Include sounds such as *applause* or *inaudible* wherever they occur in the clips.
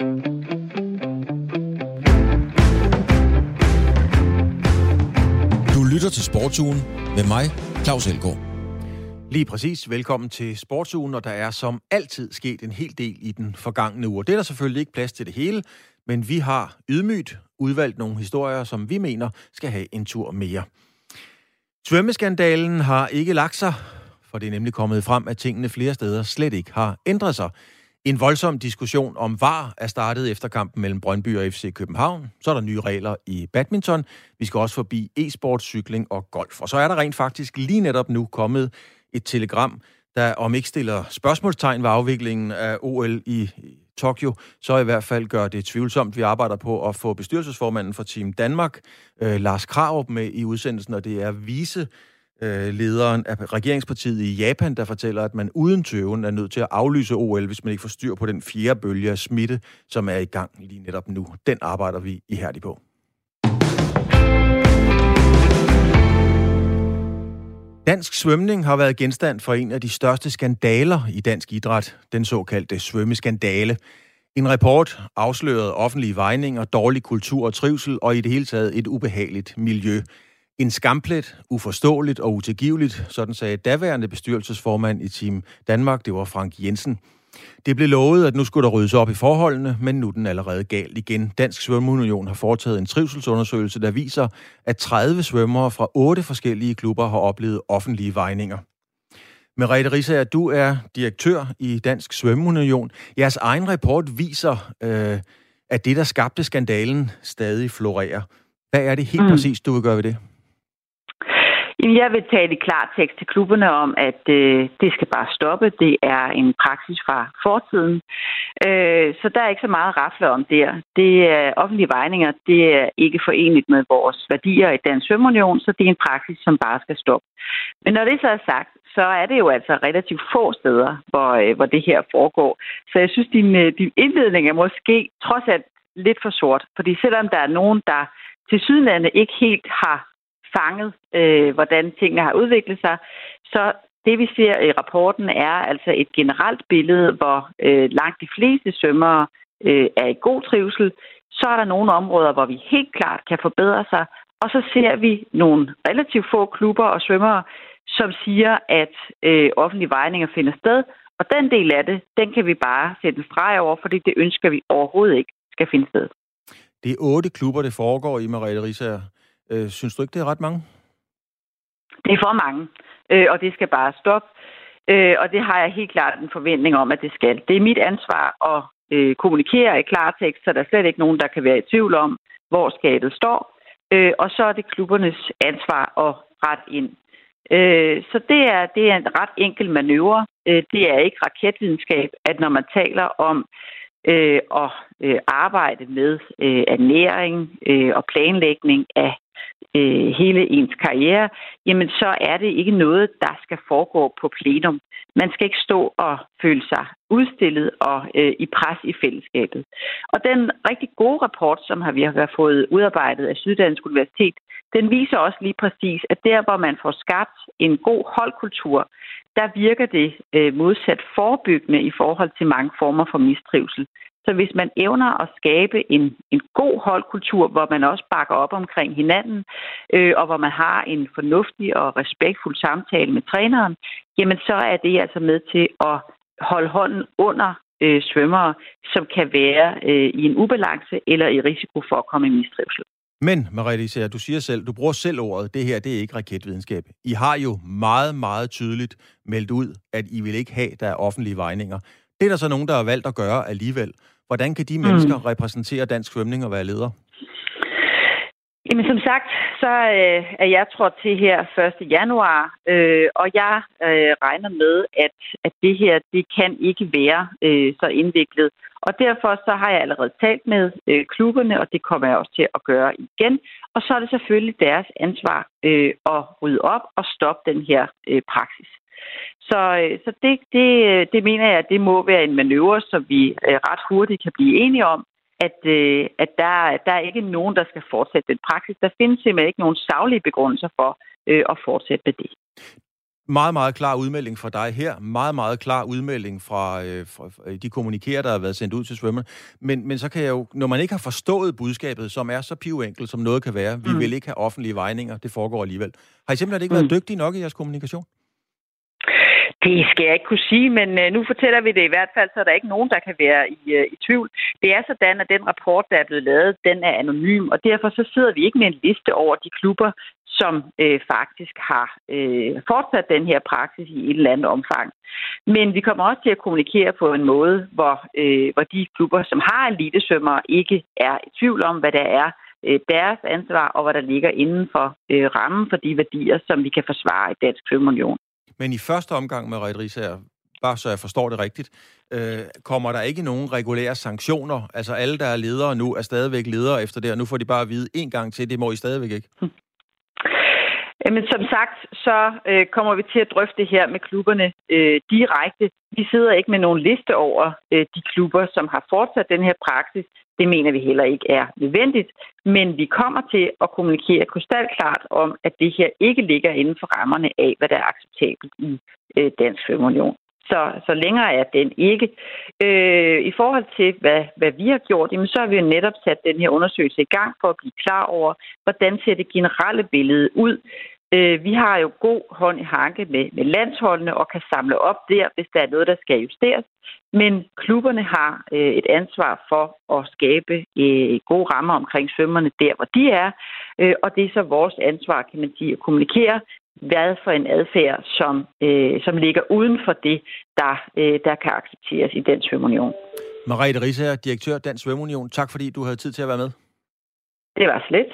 Du lytter til Sportsugen med mig, Claus Elgaard. Lige præcis. Velkommen til Sportsugen, og der er som altid sket en hel del i den forgangne uge. Det er der selvfølgelig ikke plads til det hele, men vi har ydmygt udvalgt nogle historier, som vi mener skal have en tur mere. Svømmeskandalen har ikke lagt sig, for det er nemlig kommet frem, at tingene flere steder slet ikke har ændret sig. En voldsom diskussion om VAR er startet efter kampen mellem Brøndby og FC København. Så er der nye regler i badminton. Vi skal også forbi e-sport, cykling og golf. Og så er der rent faktisk lige netop nu kommet et telegram, der om ikke stiller spørgsmålstegn ved afviklingen af OL i Tokyo, så i hvert fald gør det tvivlsomt. Vi arbejder på at få bestyrelsesformanden for Team Danmark, øh, Lars Krarup, med i udsendelsen, og det er vise øh, lederen af regeringspartiet i Japan, der fortæller, at man uden tøven er nødt til at aflyse OL, hvis man ikke får styr på den fjerde bølge af smitte, som er i gang lige netop nu. Den arbejder vi ihærdigt på. Dansk svømning har været genstand for en af de største skandaler i dansk idræt, den såkaldte svømmeskandale. En rapport afslørede offentlige vejninger, dårlig kultur og trivsel, og i det hele taget et ubehageligt miljø. En skamplet, uforståeligt og utilgiveligt, sådan sagde daværende bestyrelsesformand i Team Danmark, det var Frank Jensen. Det blev lovet, at nu skulle der ryddes op i forholdene, men nu er den allerede galt igen. Dansk Svømmeunion har foretaget en trivselsundersøgelse, der viser, at 30 svømmere fra otte forskellige klubber har oplevet offentlige vejninger. Merete Risser, du er direktør i Dansk Svømmeunion. Jeres egen rapport viser, øh, at det, der skabte skandalen, stadig florerer. Hvad er det helt mm. præcis, du vil gøre ved det? Jamen, jeg vil tale i klar tekst til klubberne om, at øh, det skal bare stoppe. Det er en praksis fra fortiden. Øh, så der er ikke så meget at rafle om der. Det er offentlige vejninger. Det er ikke forenligt med vores værdier i Dansk Svømmeunion, så det er en praksis, som bare skal stoppe. Men når det så er sagt, så er det jo altså relativt få steder, hvor, øh, hvor det her foregår. Så jeg synes, din, øh, din indledning er måske trods alt lidt for sort. Fordi selvom der er nogen, der til sydlandet ikke helt har fanget, øh, hvordan tingene har udviklet sig. Så det, vi ser i rapporten, er altså et generelt billede, hvor øh, langt de fleste svømmere øh, er i god trivsel. Så er der nogle områder, hvor vi helt klart kan forbedre sig. Og så ser vi nogle relativt få klubber og svømmere, som siger, at øh, offentlige vejninger finder sted. Og den del af det, den kan vi bare sætte en streg over, fordi det ønsker vi overhovedet ikke skal finde sted. Det er otte klubber, det foregår i, Mariette Risser. Øh, synes du ikke, det er ret mange? Det er for mange, øh, og det skal bare stoppe. Øh, og det har jeg helt klart en forventning om, at det skal. Det er mit ansvar at øh, kommunikere i klartekst, så der er slet ikke nogen, der kan være i tvivl om, hvor skabet står. Øh, og så er det klubbernes ansvar at rette ind. Øh, så det er, det er en ret enkel manøvre. Øh, det er ikke raketvidenskab, at når man taler om øh, at øh, arbejde med øh, ernæring øh, og planlægning af øh, hele ens karriere, jamen så er det ikke noget, der skal foregå på plenum. Man skal ikke stå og føle sig udstillet og øh, i pres i fællesskabet. Og den rigtig gode rapport, som har vi har fået udarbejdet af Syddansk Universitet, den viser også lige præcis, at der, hvor man får skabt en god holdkultur, der virker det øh, modsat forebyggende i forhold til mange former for mistrivsel. Så hvis man evner at skabe en, en god holdkultur, hvor man også bakker op omkring hinanden, øh, og hvor man har en fornuftig og respektfuld samtale med træneren, jamen så er det altså med til at holde hånden under øh, svømmere, som kan være øh, i en ubalance eller i risiko for at komme i mistrivsel. Men, Marie du siger selv, du bruger selv ordet, det her det er ikke raketvidenskab. I har jo meget, meget tydeligt meldt ud, at I vil ikke have, der er offentlige vejninger. Det er der så nogen, der har valgt at gøre alligevel. Hvordan kan de mennesker mm. repræsentere dansk svømning og være ledere? Jamen som sagt, så øh, er jeg trådt til her 1. januar, øh, og jeg øh, regner med, at, at det her det kan ikke være øh, så indviklet. Og derfor så har jeg allerede talt med øh, klubberne, og det kommer jeg også til at gøre igen. Og så er det selvfølgelig deres ansvar øh, at rydde op og stoppe den her øh, praksis. Så, øh, så det, det, det mener jeg, at det må være en manøvre, som vi øh, ret hurtigt kan blive enige om, at, øh, at der, der er ikke nogen, der skal fortsætte den praksis. Der findes simpelthen ikke nogen savlige begrundelser for at fortsætte med det. meget, meget klar udmelding fra dig her. Meget, meget klar udmelding fra, øh, fra de kommunikerer, der har været sendt ud til svømmerne. Men, men så kan jeg jo, når man ikke har forstået budskabet, som er så pivenkelt, som noget kan være, vi mm. vil ikke have offentlige vejninger, det foregår alligevel. Har I simpelthen ikke været mm. dygtige nok i jeres kommunikation? Det skal jeg ikke kunne sige, men øh, nu fortæller vi det i hvert fald, så der er ikke nogen, der kan være i, øh, i tvivl. Det er sådan, at den rapport, der er blevet lavet, den er anonym, og derfor så sidder vi ikke med en liste over de klubber, som øh, faktisk har øh, fortsat den her praksis i et eller andet omfang. Men vi kommer også til at kommunikere på en måde, hvor, øh, hvor de klubber, som har elitesvømmer, ikke er i tvivl om, hvad der er øh, deres ansvar, og hvad der ligger inden for øh, rammen for de værdier, som vi kan forsvare i Dansk Svømmeunion. Men i første omgang med Red her, bare så jeg forstår det rigtigt, øh, kommer der ikke nogen regulære sanktioner? Altså alle, der er ledere nu, er stadigvæk ledere efter det, og nu får de bare at vide en gang til, det må I stadigvæk ikke. Hm. Jamen, som sagt, så øh, kommer vi til at drøfte det her med klubberne øh, direkte. Vi sidder ikke med nogen liste over øh, de klubber, som har fortsat den her praksis. Det mener vi heller ikke er nødvendigt. Men vi kommer til at kommunikere krystalklart om, at det her ikke ligger inden for rammerne af, hvad der er acceptabelt i øh, Dansk Svømmeunion. Så, så længere er den ikke. Øh, I forhold til, hvad, hvad vi har gjort, jamen, så har vi jo netop sat den her undersøgelse i gang for at blive klar over, hvordan ser det generelle billede ud. Øh, vi har jo god hånd i hanke med, med landsholdene og kan samle op der, hvis der er noget, der skal justeres. Men klubberne har øh, et ansvar for at skabe øh, gode rammer omkring svømmerne der, hvor de er. Øh, og det er så vores ansvar, kan man sige, at kommunikere, hvad for en adfærd, som, øh, som ligger uden for det, der, øh, der kan accepteres i den svømmeunion. Mariette Risager, direktør Dansk Svømmeunion. Tak fordi du havde tid til at være med. Det var slet.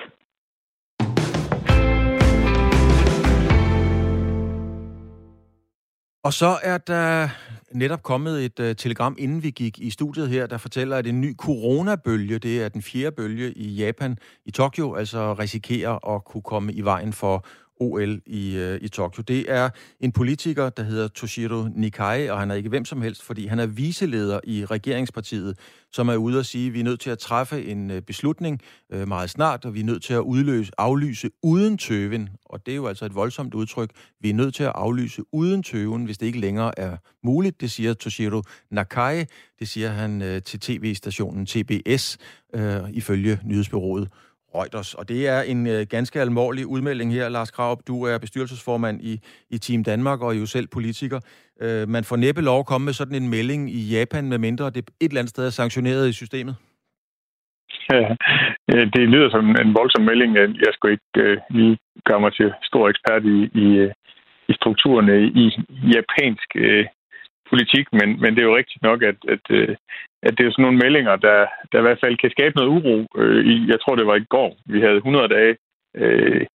Og så er der netop kommet et uh, telegram, inden vi gik i studiet her, der fortæller, at en ny coronabølge, det er den fjerde bølge i Japan, i Tokyo, altså risikerer at kunne komme i vejen for OL i, øh, i Tokyo. Det er en politiker, der hedder Toshiro Nikai, og han er ikke hvem som helst, fordi han er viseleder i regeringspartiet, som er ude og sige, at vi er nødt til at træffe en øh, beslutning øh, meget snart, og vi er nødt til at udløse, aflyse uden tøven. Og det er jo altså et voldsomt udtryk. Vi er nødt til at aflyse uden tøven, hvis det ikke længere er muligt. Det siger Toshiro Nakai. Det siger han øh, til tv-stationen TBS, øh, ifølge nyhedsbyrået Reuters. Og det er en øh, ganske alvorlig udmelding her, Lars Kraup. Du er bestyrelsesformand i, i Team Danmark og er jo selv politiker. Øh, man får næppe lov at komme med sådan en melding i Japan, med mindre det et eller andet sted er sanktioneret i systemet. Ja, det lyder som en voldsom melding. Jeg skulle ikke øh, lige gøre mig til stor ekspert i, i, øh, i strukturerne i japansk øh, politik, men, men det er jo rigtigt nok, at, at, øh, at det er sådan nogle meldinger, der, der i hvert fald kan skabe noget uro. Øh, i, jeg tror, det var i går. Vi havde 100 dage øh,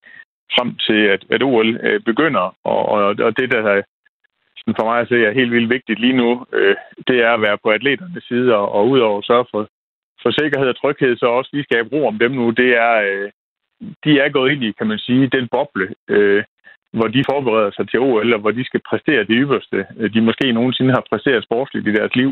frem til, at, at OL øh, begynder, og, og, og det, der sådan for mig at se er helt vildt vigtigt lige nu, øh, det er at være på atleternes side, og, og udover at sørge for, for sikkerhed og tryghed, så også lige skabe ro om dem nu. Det er, øh, de er gået ind i, kan man sige, den boble, øh, hvor de forbereder sig til OL, og hvor de skal præstere det ypperste, øh, de måske nogensinde har præsteret sportsligt i deres liv.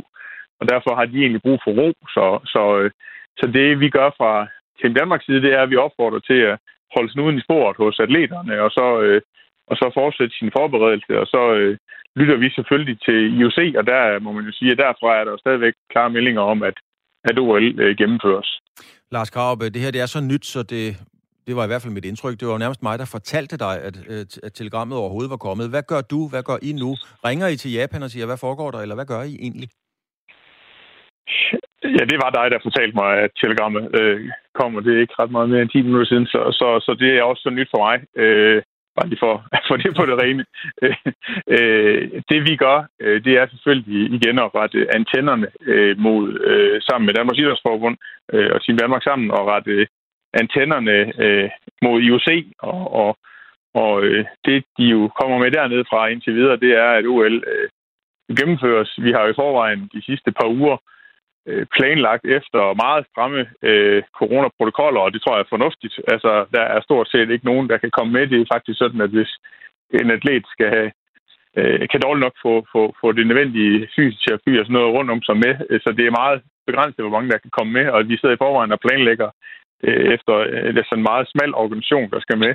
Og derfor har de egentlig brug for ro. Så, så, øh, så det, vi gør fra Team Danmarks side, det er, at vi opfordrer til at holde snuden i sporet hos atleterne, og så, øh, og så fortsætte sin forberedelse. Og så øh, lytter vi selvfølgelig til IOC, og der må man jo sige, at derfra er der jo stadigvæk klare meldinger om, at, at OL øh, gennemføres. Lars Graup, det her det er så nyt, så det det var i hvert fald mit indtryk. Det var nærmest mig, der fortalte dig, at, at telegrammet overhovedet var kommet. Hvad gør du? Hvad gør I nu? Ringer I til Japan og siger, hvad foregår der, eller hvad gør I egentlig? Ja, det var dig, der fortalte mig, at telegrammet øh, og Det er ikke ret meget mere end 10 minutter siden, så, så, så det er også så nyt for mig. Øh, bare lige for, få det på det rene. Øh, øh det vi gør, øh, det er selvfølgelig igen at rette antennerne øh, mod, øh, sammen med Danmarks Idrætsforbund øh, og Team Danmark sammen, og rette antennerne øh, mod IOC, og, og, og øh, det, de jo kommer med dernede fra indtil videre, det er, at OL øh, gennemføres. Vi har jo i forvejen de sidste par uger øh, planlagt efter meget stramme øh, coronaprotokoller, og det tror jeg er fornuftigt. Altså, der er stort set ikke nogen, der kan komme med. Det er faktisk sådan, at hvis en atlet skal have øh, kan dårligt nok få, få, få det nødvendige fysioterapi og sådan noget rundt om sig med. Så det er meget begrænset, hvor mange der kan komme med, og vi sidder i forvejen og planlægger øh, efter øh, det er sådan en meget smal organisation, der skal med.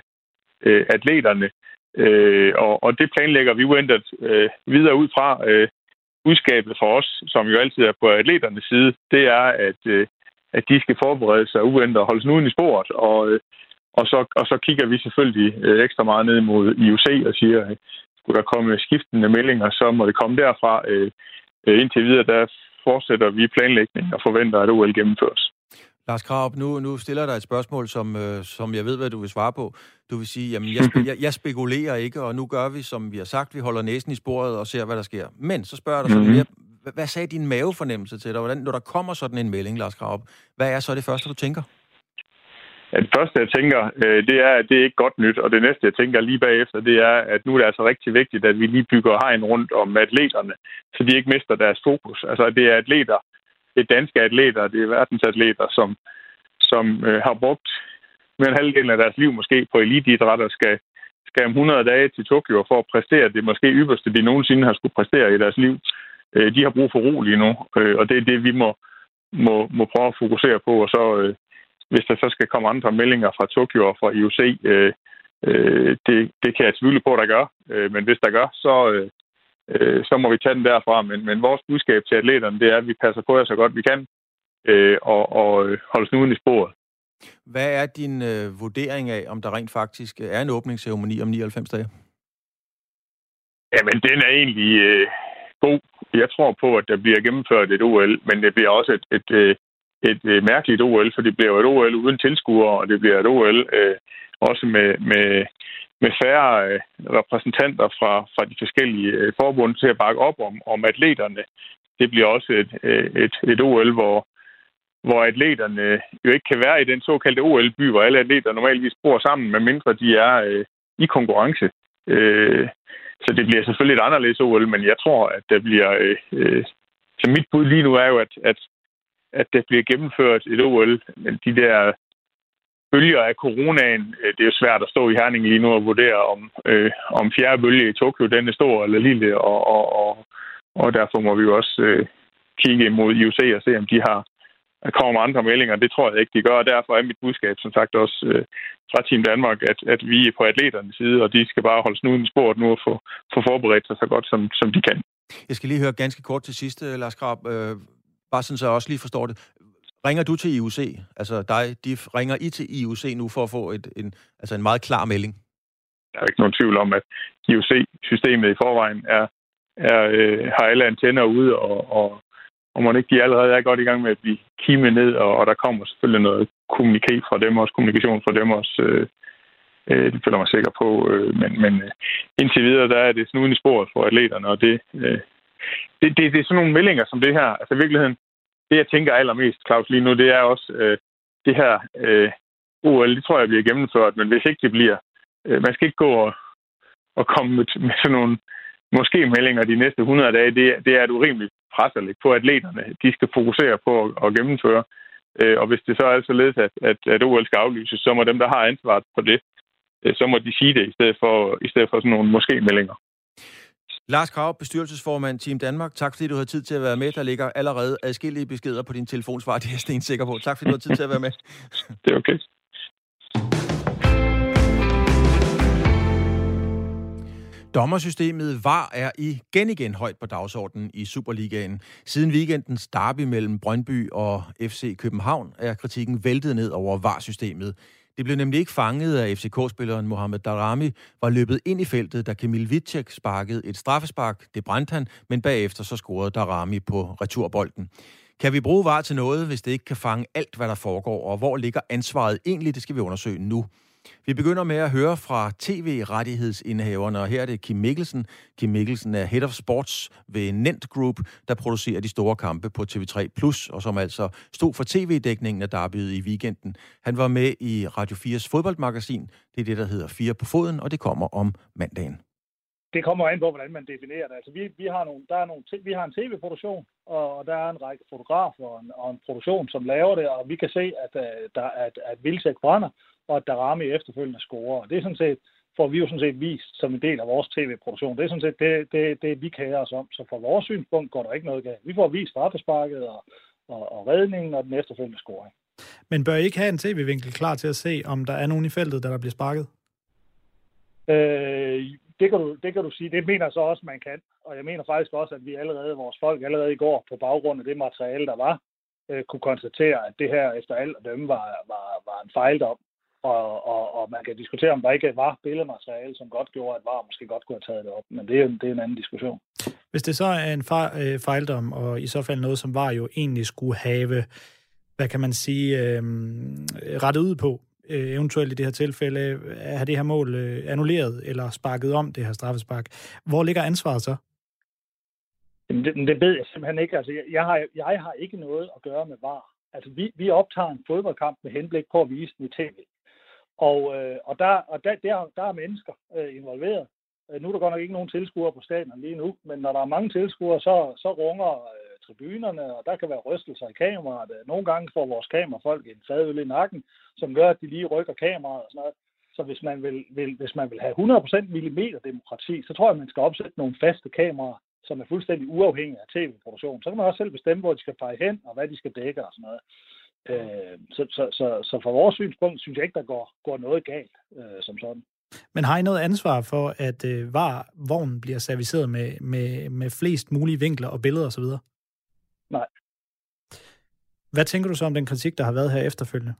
Øh, atleterne Øh, og, og det planlægger vi uændret øh, videre ud fra. Øh, budskabet for os, som jo altid er på atleternes side, det er, at, øh, at de skal forberede sig uændret og holde snuden i sporet. Og, øh, og, så, og så kigger vi selvfølgelig øh, ekstra meget ned mod IOC og siger, at skulle der komme skiftende meldinger, så må det komme derfra. Øh, øh indtil videre, der fortsætter vi planlægningen og forventer, at OL gennemføres. Lars Krab, nu, nu stiller der et spørgsmål, som, øh, som jeg ved, hvad du vil svare på. Du vil sige, jamen jeg, jeg, jeg spekulerer ikke, og nu gør vi, som vi har sagt, vi holder næsen i sporet og ser, hvad der sker. Men så spørger jeg dig sådan mm-hmm. mere, hvad, sagde din mavefornemmelse til dig? Hvordan, når der kommer sådan en melding, Lars Krab, hvad er så det første, du tænker? Ja, det første, jeg tænker, øh, det er, at det er ikke godt nyt, og det næste, jeg tænker lige bagefter, det er, at nu er det altså rigtig vigtigt, at vi lige bygger hegn rundt om atleterne, så de ikke mister deres fokus. Altså, det er atleter, det er danske atleter, det er verdensatleter, som, som øh, har brugt mere end halvdelen af deres liv måske på eliteidræt og skal, skal om 100 dage til Tokyo for at præstere det måske ypperste, de nogensinde har skulle præstere i deres liv. Øh, de har brug for ro lige nu, øh, og det er det, vi må, må, må prøve at fokusere på. Og så, øh, hvis der så skal komme andre meldinger fra Tokyo og fra IOC, øh, øh, det, det kan jeg tvivle på, der gør. Øh, men hvis der gør, så, øh, øh, så må vi tage den derfra. Men, men vores budskab til atleterne, det er, at vi passer på jer så godt vi kan, øh, og, og øh, holde snuden i sporet. Hvad er din øh, vurdering af, om der rent faktisk er en åbningsceremoni om 99 dage? Jamen, den er egentlig øh, god. Jeg tror på, at der bliver gennemført et OL, men det bliver også et, et, et, et, et mærkeligt OL, for det bliver et OL uden tilskuere, og det bliver et OL øh, også med, med, med færre øh, repræsentanter fra, fra de forskellige øh, forbund til at bakke op om, om atleterne. Det bliver også et, øh, et, et OL, hvor, hvor atleterne jo ikke kan være i den såkaldte OL-by, hvor alle atleter normalvis bor sammen, medmindre de er øh, i konkurrence. Øh, så det bliver selvfølgelig et anderledes OL, men jeg tror, at der bliver... Øh, øh, så mit bud lige nu er jo, at, at, at der bliver gennemført et OL, men de der bølger af coronaen, øh, det er jo svært at stå i Herning lige nu og vurdere, om, øh, om fjerde bølge i Tokyo, den er stor eller lille, og, og, og, og derfor må vi jo også øh, kigge imod IOC og se, om de har kommer andre meldinger. Det tror jeg ikke, de gør, og derfor er mit budskab, som sagt, også øh, fra Team Danmark, at, at vi er på atleternes side, og de skal bare holde snuden i sport nu og få, få forberedt sig så godt, som, som de kan. Jeg skal lige høre ganske kort til sidst, øh, Lars Krab, øh, bare sådan, så jeg også lige forstår det. Ringer du til IUC, altså dig, de ringer I til IUC nu for at få et, en, altså en meget klar melding? Der er ikke nogen tvivl om, at IUC-systemet i forvejen er, er, øh, har alle antenner ude, og, og, og man ikke de allerede er godt i gang med at blive kimet ned, og, og der kommer selvfølgelig noget kommuniké fra dem, også kommunikation fra dem også. Øh, øh, det føler mig sikker på. Øh, men, men øh, indtil videre, der er det snuden i sporet for atleterne, og det, øh, det, det, det er sådan nogle meldinger som det her. Altså i virkeligheden, det, jeg tænker allermest, Claus, lige nu, det er også øh, det her øh, OL, det tror jeg bliver gennemført, men hvis ikke det bliver, øh, man skal ikke gå og, og komme med, med sådan nogle måske meldinger de næste 100 dage, det, det er et urimeligt pres at lægge på atleterne. De skal fokusere på at, at gennemføre. Øh, og hvis det så er således, at, at, at OL skal aflyses, så må dem, der har ansvaret for det, øh, så må de sige det, i stedet for, i stedet for sådan nogle måske-meldinger. Lars Krav, bestyrelsesformand Team Danmark. Tak fordi du har tid til at være med. Der ligger allerede adskillige beskeder på din telefonsvar. *laughs* Det er jeg sten sikker på. Tak fordi du har tid til at være med. *laughs* det er okay. Dommersystemet var er igen igen højt på dagsordenen i Superligaen. Siden weekendens derby mellem Brøndby og FC København er kritikken væltet ned over VAR-systemet. Det blev nemlig ikke fanget af FCK-spilleren Mohamed Darami, var løbet ind i feltet, da Kamil Wittek sparkede et straffespark. Det brændte han, men bagefter så scorede Darami på returbolden. Kan vi bruge VAR til noget, hvis det ikke kan fange alt, hvad der foregår, og hvor ligger ansvaret egentlig? Det skal vi undersøge nu. Vi begynder med at høre fra tv-rettighedsindehaverne, og her er det Kim Mikkelsen. Kim Mikkelsen er Head of Sports ved Nent Group, der producerer de store kampe på TV3+, Plus, og som altså stod for tv-dækningen af derbyet i weekenden. Han var med i Radio 4's fodboldmagasin. Det er det, der hedder Fire på foden, og det kommer om mandagen. Det kommer an på, hvordan man definerer det. Altså, vi, vi, har, nogle, der er nogle, vi har en tv-produktion, og der er en række fotografer og en, og en produktion, som laver det, og vi kan se, at, at, der, at, at Vildsæk brænder, og at Darami efterfølgende scorer. Og det er sådan set, får vi jo sådan set vist som en del af vores tv-produktion. Det er sådan set det, det, det vi kærer os om. Så fra vores synspunkt går der ikke noget galt. Vi får vist straffesparket og, og, og redningen og den efterfølgende scoring. Men bør I ikke have en tv-vinkel klar til at se, om der er nogen i feltet, der, der bliver sparket? Øh, det, kan du, det kan du sige. Det mener jeg så også, man kan. Og jeg mener faktisk også, at vi allerede, vores folk allerede i går, på baggrund af det materiale, der var, øh, kunne konstatere, at det her efter alt at dømme var, var, var en fejldom. Og, og, og man kan diskutere, om der ikke var billedmateriale, som godt gjorde, at VAR måske godt kunne have taget det op. Men det er, det er en anden diskussion. Hvis det så er en øh, fejldom, og i så fald noget, som VAR jo egentlig skulle have, hvad kan man sige, øh, rettet ud på, øh, eventuelt i det her tilfælde, er det her mål øh, annulleret eller sparket om, det her straffespark. Hvor ligger ansvaret så? Jamen, det, det ved jeg simpelthen ikke. Altså, jeg, jeg, har, jeg har ikke noget at gøre med VAR. Altså, vi, vi optager en fodboldkamp med henblik på at vise den i tv. Og, øh, og, der, og der, der, der er mennesker øh, involveret. Øh, nu er der godt nok ikke nogen tilskuere på stadion lige nu, men når der er mange tilskuere, så, så runger øh, tribunerne, og der kan være rystelser i kameraet. Øh, nogle gange får vores kamerafolk en fadøl i nakken, som gør, at de lige rykker kameraet og sådan noget. Så hvis man vil, vil, hvis man vil have 100% millimeterdemokrati, så tror jeg, at man skal opsætte nogle faste kameraer, som er fuldstændig uafhængige af tv-produktion. Så kan man også selv bestemme, hvor de skal pege hen, og hvad de skal dække og sådan noget. Øh, så, så, så, så fra vores synspunkt synes jeg ikke, der går, går noget galt øh, som sådan. Men har I noget ansvar for, at øh, var vognen bliver serviceret med, med, med flest mulige vinkler og billeder osv.? Nej. Hvad tænker du så om den kritik, der har været her efterfølgende?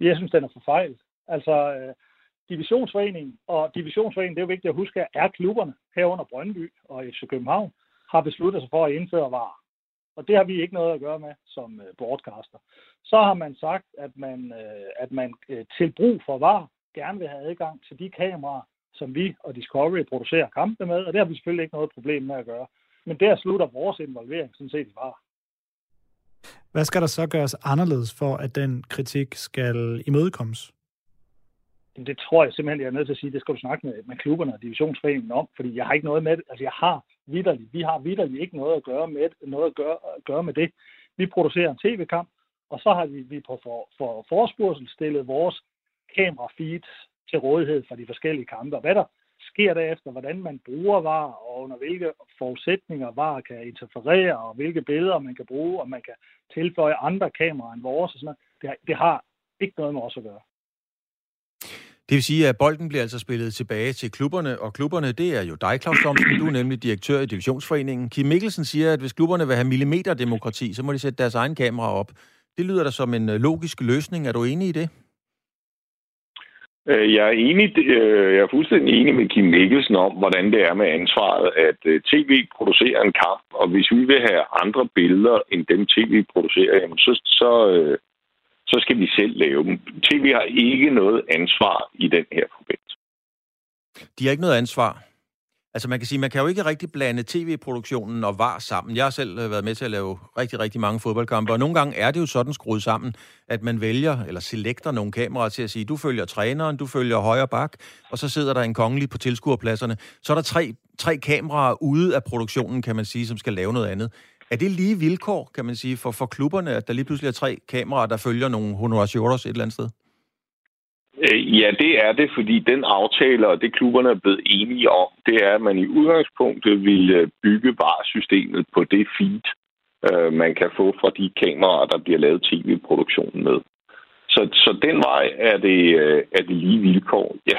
Jeg synes, den er for fejl. Altså, øh, divisionsforeningen, og divisionsforeningen, det er jo vigtigt at huske, er klubberne herunder Brøndby og FC København, har besluttet sig for at indføre var. Og det har vi ikke noget at gøre med som øh, broadcaster. Så har man sagt, at man, øh, at man øh, til brug for var gerne vil have adgang til de kameraer, som vi og Discovery producerer kampe med, og det har vi selvfølgelig ikke noget problem med at gøre. Men der slutter vores involvering sådan set i var. Hvad skal der så gøres anderledes for, at den kritik skal imødekommes? Det tror jeg simpelthen, jeg er nødt til at sige, det skal du snakke med, med klubberne og divisionsforeningen om, fordi jeg har ikke noget med det. Altså jeg har vidderligt, vi har vidderligt ikke noget at gøre med, noget at gøre, at gøre med det. Vi producerer en tv-kamp, og så har vi, vi på for, for forspørgsel stillet vores kamera-feeds til rådighed for de forskellige kampe. Og hvad der sker derefter, hvordan man bruger VAR, og under hvilke forudsætninger VAR kan interferere, og hvilke billeder man kan bruge, og man kan tilføje andre kameraer end vores, og sådan noget, det, det har ikke noget med os at gøre. Det vil sige, at bolden bliver altså spillet tilbage til klubberne, og klubberne, det er jo dig, Claus Thomsen. Du er nemlig direktør i Divisionsforeningen. Kim Mikkelsen siger, at hvis klubberne vil have millimeterdemokrati, så må de sætte deres egen kamera op. Det lyder da som en øh, logisk løsning. Er du enig i det? Øh, jeg er enig, øh, jeg er fuldstændig enig med Kim Mikkelsen om, hvordan det er med ansvaret, at tv producerer en kamp, og hvis vi vil have andre billeder end dem tv producerer, jamen så, så, så skal vi selv lave dem. TV har ikke noget ansvar i den her forbindelse. De har ikke noget ansvar. Altså man kan sige, man kan jo ikke rigtig blande tv-produktionen og var sammen. Jeg har selv øh, været med til at lave rigtig, rigtig mange fodboldkampe, og nogle gange er det jo sådan skruet sammen, at man vælger eller selekter nogle kameraer til at sige, du følger træneren, du følger højre bak, og så sidder der en kongelig på tilskuerpladserne. Så er der tre, tre kameraer ude af produktionen, kan man sige, som skal lave noget andet. Er det lige vilkår, kan man sige, for, for klubberne, at der lige pludselig er tre kameraer, der følger nogle honoratioros et eller andet sted? Øh, ja, det er det, fordi den aftale, og det klubberne er blevet enige om, det er, at man i udgangspunktet vil øh, bygge varesystemet på det feed, øh, man kan få fra de kameraer, der bliver lavet tv-produktionen med. Så, så den vej er det, er det lige vilkår, ja.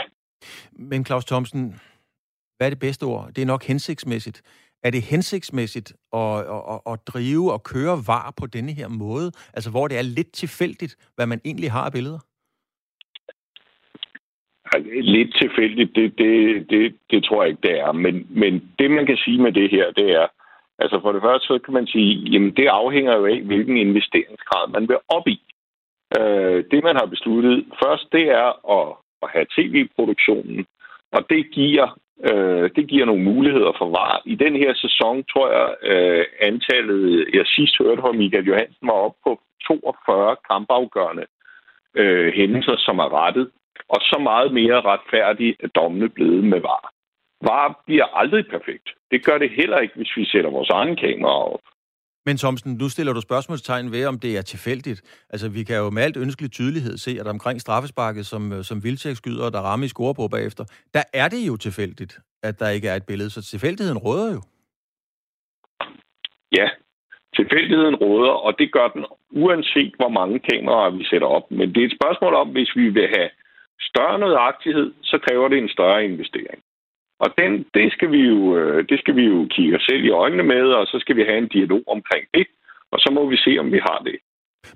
Men Claus Thomsen, hvad er det bedste ord? Det er nok hensigtsmæssigt. Er det hensigtsmæssigt at, at, at drive og køre var på denne her måde? Altså, hvor det er lidt tilfældigt, hvad man egentlig har af billeder? Lidt tilfældigt, det, det, det, det tror jeg ikke, det er. Men, men det, man kan sige med det her, det er, altså for det første, så kan man sige, jamen det afhænger jo af, hvilken investeringsgrad man vil op i. Øh, det, man har besluttet først, det er at, at have tv-produktionen, og det giver, øh, det giver nogle muligheder for var. I den her sæson, tror jeg, øh, antallet, jeg sidst hørte fra Michael Johansen, var op på 42 kampafgørende øh, hændelser, som er rettet og så meget mere retfærdig er dommene blevet med var. Var bliver aldrig perfekt. Det gør det heller ikke, hvis vi sætter vores egen kamera op. Men Thomsen, nu stiller du spørgsmålstegn ved, om det er tilfældigt. Altså, vi kan jo med alt ønskelig tydelighed se, at omkring straffesparket, som, øh, som Vildtjek skyder, der rammer i score på bagefter, der er det jo tilfældigt, at der ikke er et billede. Så tilfældigheden råder jo. Ja, tilfældigheden råder, og det gør den uanset, hvor mange kameraer vi sætter op. Men det er et spørgsmål om, hvis vi vil have større nødagtighed, så kræver det en større investering. Og den, det, skal vi jo, øh, det skal vi jo kigge os selv i øjnene med, og så skal vi have en dialog omkring det, og så må vi se, om vi har det.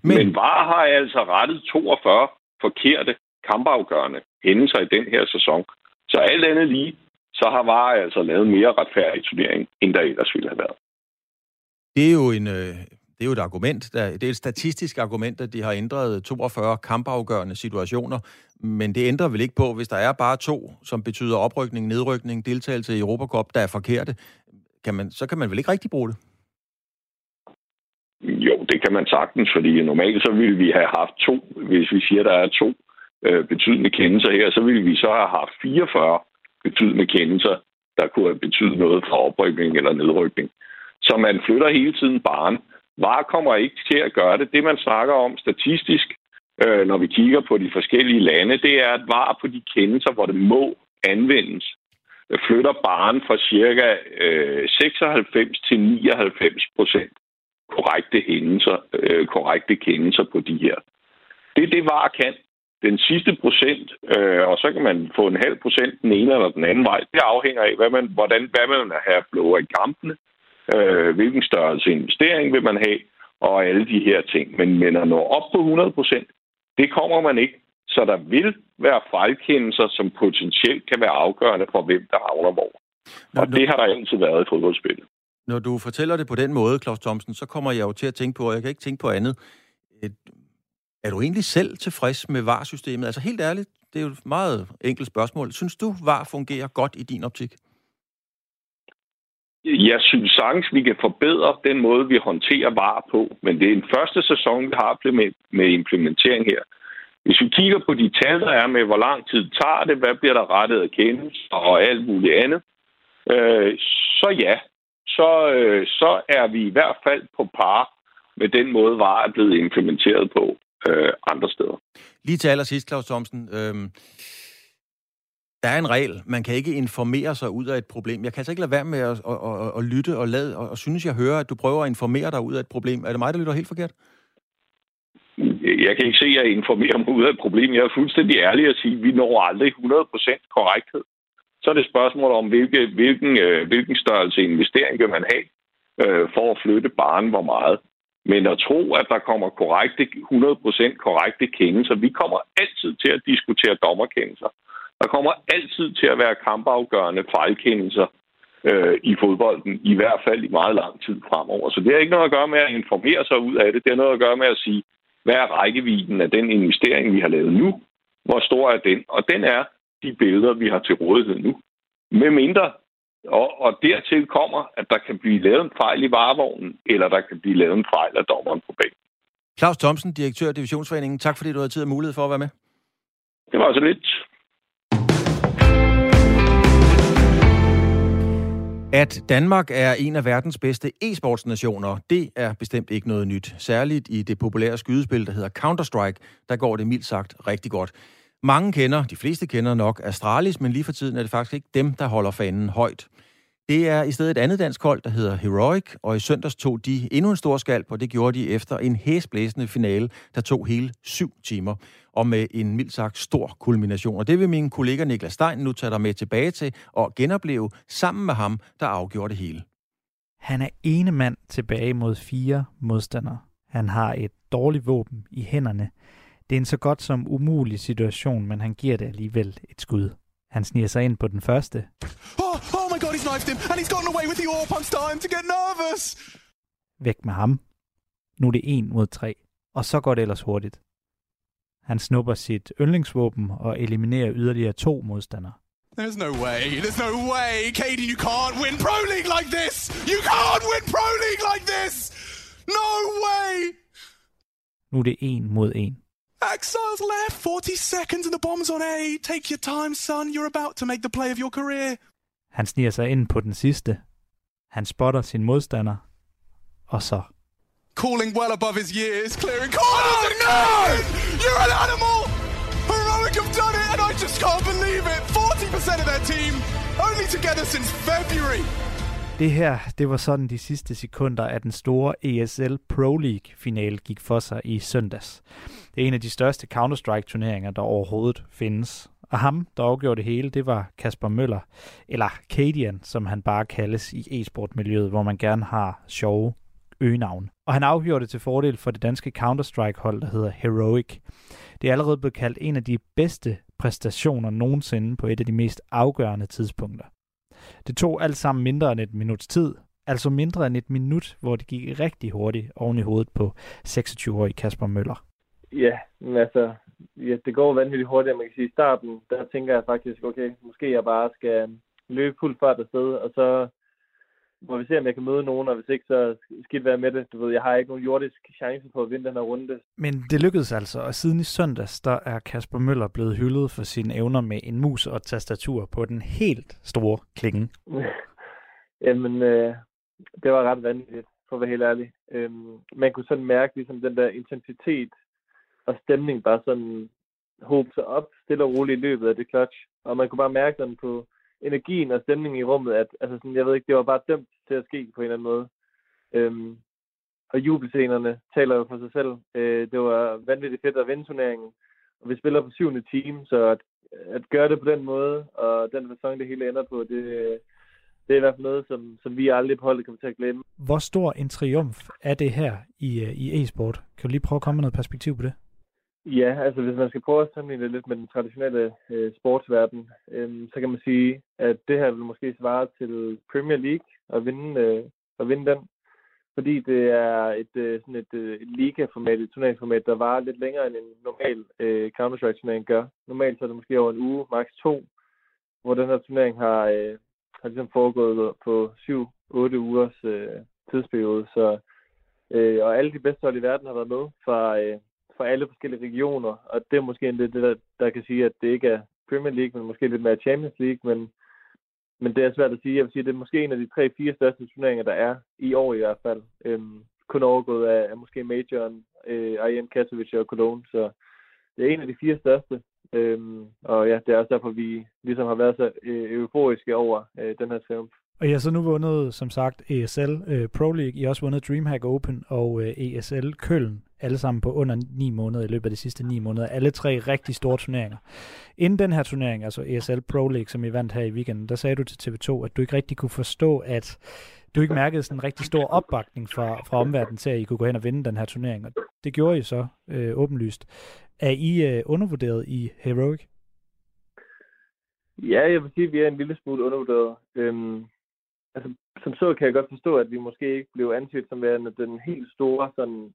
Men, Men VAR har altså rettet 42 forkerte kampafgørende hændelser i den her sæson. Så alt andet lige, så har VAR altså lavet mere retfærdig turnering, end der ellers ville have været. Det er jo en, øh, det er jo et argument. Det er et statistisk argument, at de har ændret 42 kampafgørende situationer. Men det ændrer vel ikke på, hvis der er bare to, som betyder oprykning, nedrykning, deltagelse i Europacup, der er forkerte, kan man, så kan man vel ikke rigtig bruge det? Jo, det kan man sagtens, fordi normalt så ville vi have haft to, hvis vi siger, der er to øh, betydende kendelser her, så ville vi så have haft 44 betydende kendelser, der kunne have betydet noget for oprykning eller nedrykning. Så man flytter hele tiden barn. VAR kommer ikke til at gøre det. Det, man snakker om statistisk, øh, når vi kigger på de forskellige lande, det er, at VAR på de kendelser, hvor det må anvendes, flytter barn fra cirka øh, 96 til 99 procent korrekte hændelser, øh, korrekte kendelser på de her. Det er det, VAR kan. Den sidste procent, øh, og så kan man få en halv procent den ene eller den anden vej, det afhænger af, hvad man, hvordan, hvad man vil have flow i kampene, øh, hvilken størrelse investering vil man have, og alle de her ting. Men, men at nå op på 100 procent, det kommer man ikke. Så der vil være fejlkendelser, som potentielt kan være afgørende for, hvem der havner hvor. Og det har der altid været i fodboldspillet. Når du fortæller det på den måde, Claus Thomsen, så kommer jeg jo til at tænke på, og jeg kan ikke tænke på andet. Et, er du egentlig selv tilfreds med VAR-systemet? Altså helt ærligt, det er jo et meget enkelt spørgsmål. Synes du, VAR fungerer godt i din optik? Jeg synes sagtens, vi kan forbedre den måde, vi håndterer VAR på, men det er en første sæson, vi har med implementering her. Hvis vi kigger på de tal, der er med, hvor lang tid tager det, hvad bliver der rettet af kendelser og alt muligt andet, øh, så ja, så, øh, så er vi i hvert fald på par med den måde, VAR er blevet implementeret på øh, andre steder. Lige til allersidst, Claus Thomsen. Øh, der er en regel. Man kan ikke informere sig ud af et problem. Jeg kan altså ikke lade være med at, at, at, at lytte og lade, og, og synes, jeg hører, at du prøver at informere dig ud af et problem. Er det mig, der lytter helt forkert? Jeg kan ikke se, at jeg informerer mig ud af et problem. Jeg er fuldstændig ærlig at sige, at vi når aldrig 100% korrekthed. Så er det spørgsmål om, hvilke, hvilken, øh, hvilken størrelse investering vil man have øh, for at flytte barn hvor meget. Men at tro, at der kommer korrekte, 100% korrekte kendelser, vi kommer altid til at diskutere dommerkendelser. Der kommer altid til at være kampafgørende fejlkendelser øh, i fodbolden, i hvert fald i meget lang tid fremover. Så det har ikke noget at gøre med at informere sig ud af det. Det har noget at gøre med at sige, hvad er rækkevidden af den investering, vi har lavet nu? Hvor stor er den? Og den er de billeder, vi har til rådighed nu. Med mindre, og, og dertil kommer, at der kan blive lavet en fejl i varevognen, eller der kan blive lavet en fejl af dommeren på banen. Claus Thomsen, direktør af Divisionsforeningen. Tak fordi du havde tid og mulighed for at være med. Det var så lidt. At Danmark er en af verdens bedste e-sportsnationer, det er bestemt ikke noget nyt. Særligt i det populære skydespil, der hedder Counter-Strike, der går det mildt sagt rigtig godt. Mange kender, de fleste kender nok Astralis, men lige for tiden er det faktisk ikke dem, der holder fanen højt. Det er i stedet et andet dansk hold, der hedder Heroic, og i søndags tog de endnu en stor skalp, og det gjorde de efter en hæsblæsende finale, der tog hele syv timer, og med en mildt sagt stor kulmination. Og det vil min kollega Niklas Stein nu tage dig med tilbage til og genopleve sammen med ham, der afgjorde det hele. Han er ene mand tilbage mod fire modstandere. Han har et dårligt våben i hænderne. Det er en så godt som umulig situation, men han giver det alligevel et skud. Han sniger sig ind på den første. Oh, oh my god, he's knifed him, and he's gotten away with the AWP. I'm starting to get nervous. Væk med ham. Nu er det en mod tre, og så går det ellers hurtigt. Han snupper sit yndlingsvåben og eliminerer yderligere to modstandere. There's no way, there's no way, Katie, you can't win Pro League like this! You can't win Pro League like this! No way! Nu er det en mod en. Exiles left, 40 seconds and the bomb's on A. Take your time, son. You're about to make the play of your career. Han sniger sig ind på den sidste. Han spotter sin modstander. Og så... Calling well above his years, clearing corners. Oh, no! You're an animal! Heroic have done it, and I just can't believe it. 40% of their team, only together since February. Det her, det var sådan de sidste sekunder af den store ESL Pro League-finale gik for sig i søndags. Det er en af de største Counter-Strike-turneringer, der overhovedet findes. Og ham, der afgjorde det hele, det var Kasper Møller, eller Cadian, som han bare kaldes i e-sport-miljøet, hvor man gerne har sjove øgenavn. Og han afgjorde det til fordel for det danske Counter-Strike-hold, der hedder Heroic. Det er allerede blevet kaldt en af de bedste præstationer nogensinde på et af de mest afgørende tidspunkter. Det tog alt sammen mindre end et minuts tid, altså mindre end et minut, hvor det gik rigtig hurtigt oven i hovedet på 26-årig Kasper Møller. Ja, men altså, ja, det går vanvittigt hurtigt, man kan sige. I starten, der tænker jeg faktisk, okay, måske jeg bare skal løbe fuld fart afsted, og så må vi se, om jeg kan møde nogen, og hvis ikke, så skidt være med det. Du ved, jeg har ikke nogen jordisk chance på at vinde den her runde. Men det lykkedes altså, og siden i søndags, der er Kasper Møller blevet hyldet for sine evner med en mus og tastatur på den helt store klinge. *laughs* Jamen, øh, det var ret vanvittigt, for at være helt ærlig. Øhm, man kunne sådan mærke ligesom den der intensitet og stemning bare sådan håbe sig op stille og roligt i løbet af det clutch. Og man kunne bare mærke den på energien og stemningen i rummet, at altså sådan, jeg ved ikke, det var bare dømt til at ske på en eller anden måde. Øhm, og jubelscenerne taler jo for sig selv. Øh, det var vanvittigt fedt at vinde turneringen. Og vi spiller på syvende team, så at, at gøre det på den måde, og den sæson, det hele ender på, det, det er i hvert fald noget, som, som vi aldrig på holdet kommer til at glemme. Hvor stor en triumf er det her i, øh, i e-sport? Kan du lige prøve at komme med noget perspektiv på det? Ja, altså hvis man skal prøve at sammenligne det lidt med den traditionelle øh, sportsverden, øh, så kan man sige, at det her vil måske svare til Premier League at vinde, øh, at vinde den. Fordi det er et, øh, sådan et, øh, et liga-format, et turneringsformat, der varer lidt længere end en normal øh, Counter-Strike-turnering gør. Normalt så er det måske over en uge, maks to, hvor den her turnering har, øh, har ligesom foregået på 7-8 ugers øh, tidsperiode. Så, øh, og alle de bedste hold i verden har været med fra, øh, for alle forskellige regioner, og det er måske det, der, der kan sige, at det ikke er Premier League, men måske lidt mere Champions League, men, men det er svært at sige. Jeg vil sige, at det er måske en af de tre-fire største turneringer, der er i år i hvert fald. Øhm, kun overgået af, af måske Majoren, øh, IM Katowice og Cologne, så det er en af de fire største. Øhm, og ja, det er også derfor, vi ligesom har været så øh, euforiske over øh, den her triumf. Og I har så nu vundet, som sagt, ESL øh, Pro League. I har også vundet DreamHack Open og øh, ESL Køln, alle sammen på under 9 måneder i løbet af de sidste 9 måneder. Alle tre rigtig store turneringer. Inden den her turnering, altså ESL Pro League, som I vandt her i weekenden, der sagde du til TV2, at du ikke rigtig kunne forstå, at du ikke mærkede sådan en rigtig stor opbakning fra, fra omverdenen til, at I kunne gå hen og vinde den her turnering. Og det gjorde I så øh, åbenlyst. Er I øh, undervurderet i Heroic? Ja, jeg vil sige, at vi er en lille smule undervurderet. Øhm, altså, som så kan jeg godt forstå, at vi måske ikke blev antydet som værende den helt store sådan,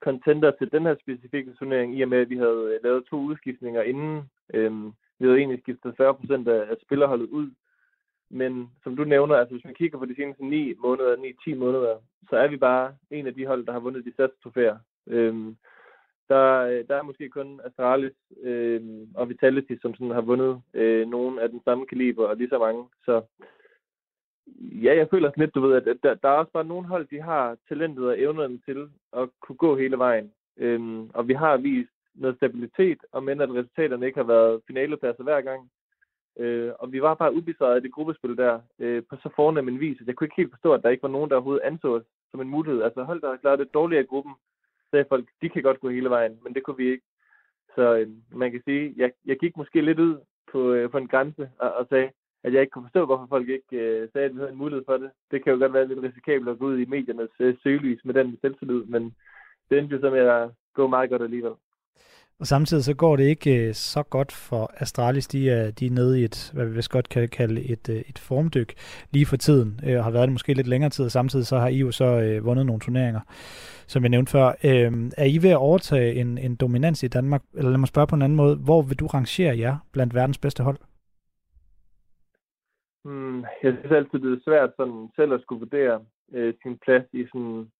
contender til den her specifikke turnering, i og med, at vi havde øh, lavet to udskiftninger inden. Øhm, vi havde egentlig skiftet 40 procent af, af spillerholdet ud. Men som du nævner, altså hvis man kigger på de seneste 9 måneder, 9-10 måneder, så er vi bare en af de hold, der har vundet de største trofæer. Øhm, der, øh, der er måske kun Astralis øh, og Vitality, som sådan har vundet øh, nogen af den samme kaliber og lige så mange. Så ja, jeg føler sådan lidt, du ved, at der, der er også bare nogle hold, de har talentet og evnerne til at kunne gå hele vejen. Øhm, og vi har vist noget stabilitet, og men at resultaterne ikke har været finalepladser hver gang. Øh, og vi var bare ubesejret i det gruppespil der, øh, på så fornem en vis, at jeg kunne ikke helt forstå, at der ikke var nogen, der overhovedet anså os som en mulighed. Altså hold der har klaret det dårligere i gruppen, sagde folk, de kan godt gå hele vejen, men det kunne vi ikke. Så øh, man kan sige, jeg, jeg gik måske lidt ud på, øh, på en grænse og, og sagde, at jeg ikke kunne forstå, hvorfor folk ikke øh, sagde, at vi havde en mulighed for det. Det kan jo godt være lidt risikabelt at gå ud i mediernes øh, søgelys med den selvtillid, men det endte jo så med at gå meget godt alligevel. Og samtidig så går det ikke øh, så godt for Astralis. De er, de er nede i et, hvad vi vist godt kan kalde et, øh, et formdyk lige for tiden, øh, og har været det måske lidt længere tid, og samtidig så har I jo så øh, vundet nogle turneringer, som jeg nævnte før. Øh, er I ved at overtage en, en dominans i Danmark? Eller lad mig spørge på en anden måde. Hvor vil du rangere jer blandt verdens bedste hold? Hmm, jeg synes altid, det er svært sådan selv at skulle vurdere øh, sin plads i sådan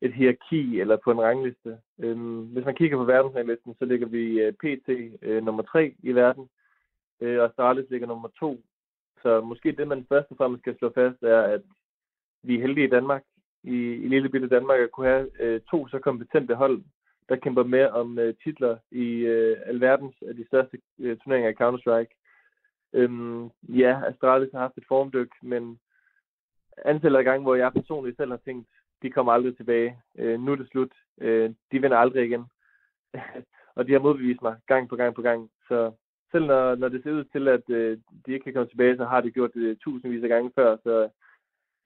et hierarki eller på en rangliste. Øhm, hvis man kigger på verdensranglisten, så ligger vi øh, pt. Øh, nummer 3 i verden, øh, og Astralis ligger nummer 2. Så måske det, man først og fremmest skal slå fast, er, at vi er heldige i Danmark, i, i lille bitte Danmark, at kunne have øh, to så kompetente hold, der kæmper med om øh, titler i øh, alverdens af de største øh, turneringer i Counter-Strike. Øhm, ja, Astralis har haft et formdyk, men antallet af gange, hvor jeg personligt selv har tænkt, de kommer aldrig tilbage. Øh, nu er det slut. Øh, de vender aldrig igen. *laughs* og de har modbevist mig gang på gang på gang. Så selv når, når det ser ud til, at øh, de ikke kan komme tilbage, så har de gjort det tusindvis af gange før. Så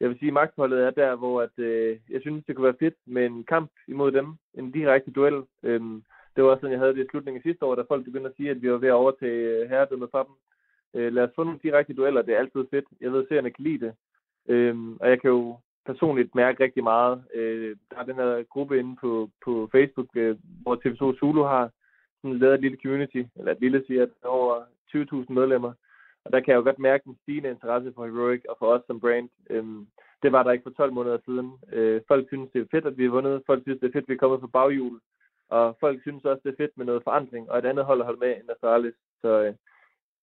jeg vil sige, at magtholdet er der, hvor at, øh, jeg synes, det kunne være fedt med en kamp imod dem. En direkte duel. Øh, det var også sådan, jeg havde det i slutningen af sidste år, da folk begyndte at sige, at vi var ved at overtage øh, herredømmet fra dem. Øh, lad os få nogle direkte dueller, det er altid fedt. Jeg ved, at seerne kan lide det. Øh, og jeg kan jo personligt mærke rigtig meget. Øh, der er den her gruppe inde på, på Facebook, øh, hvor TV2 Zulu har sådan lavet et lille community, eller et lille siger, over 20.000 medlemmer. Og der kan jeg jo godt mærke en stigende interesse for Heroic og for os som brand. Øhm, det var der ikke for 12 måneder siden. Øh, folk synes, det er fedt, at vi har vundet. Folk synes, det er fedt, at vi er kommet på baghjul. Og folk synes også, det er fedt med noget forandring, og et andet hold at holde med end Astralis. Så øh,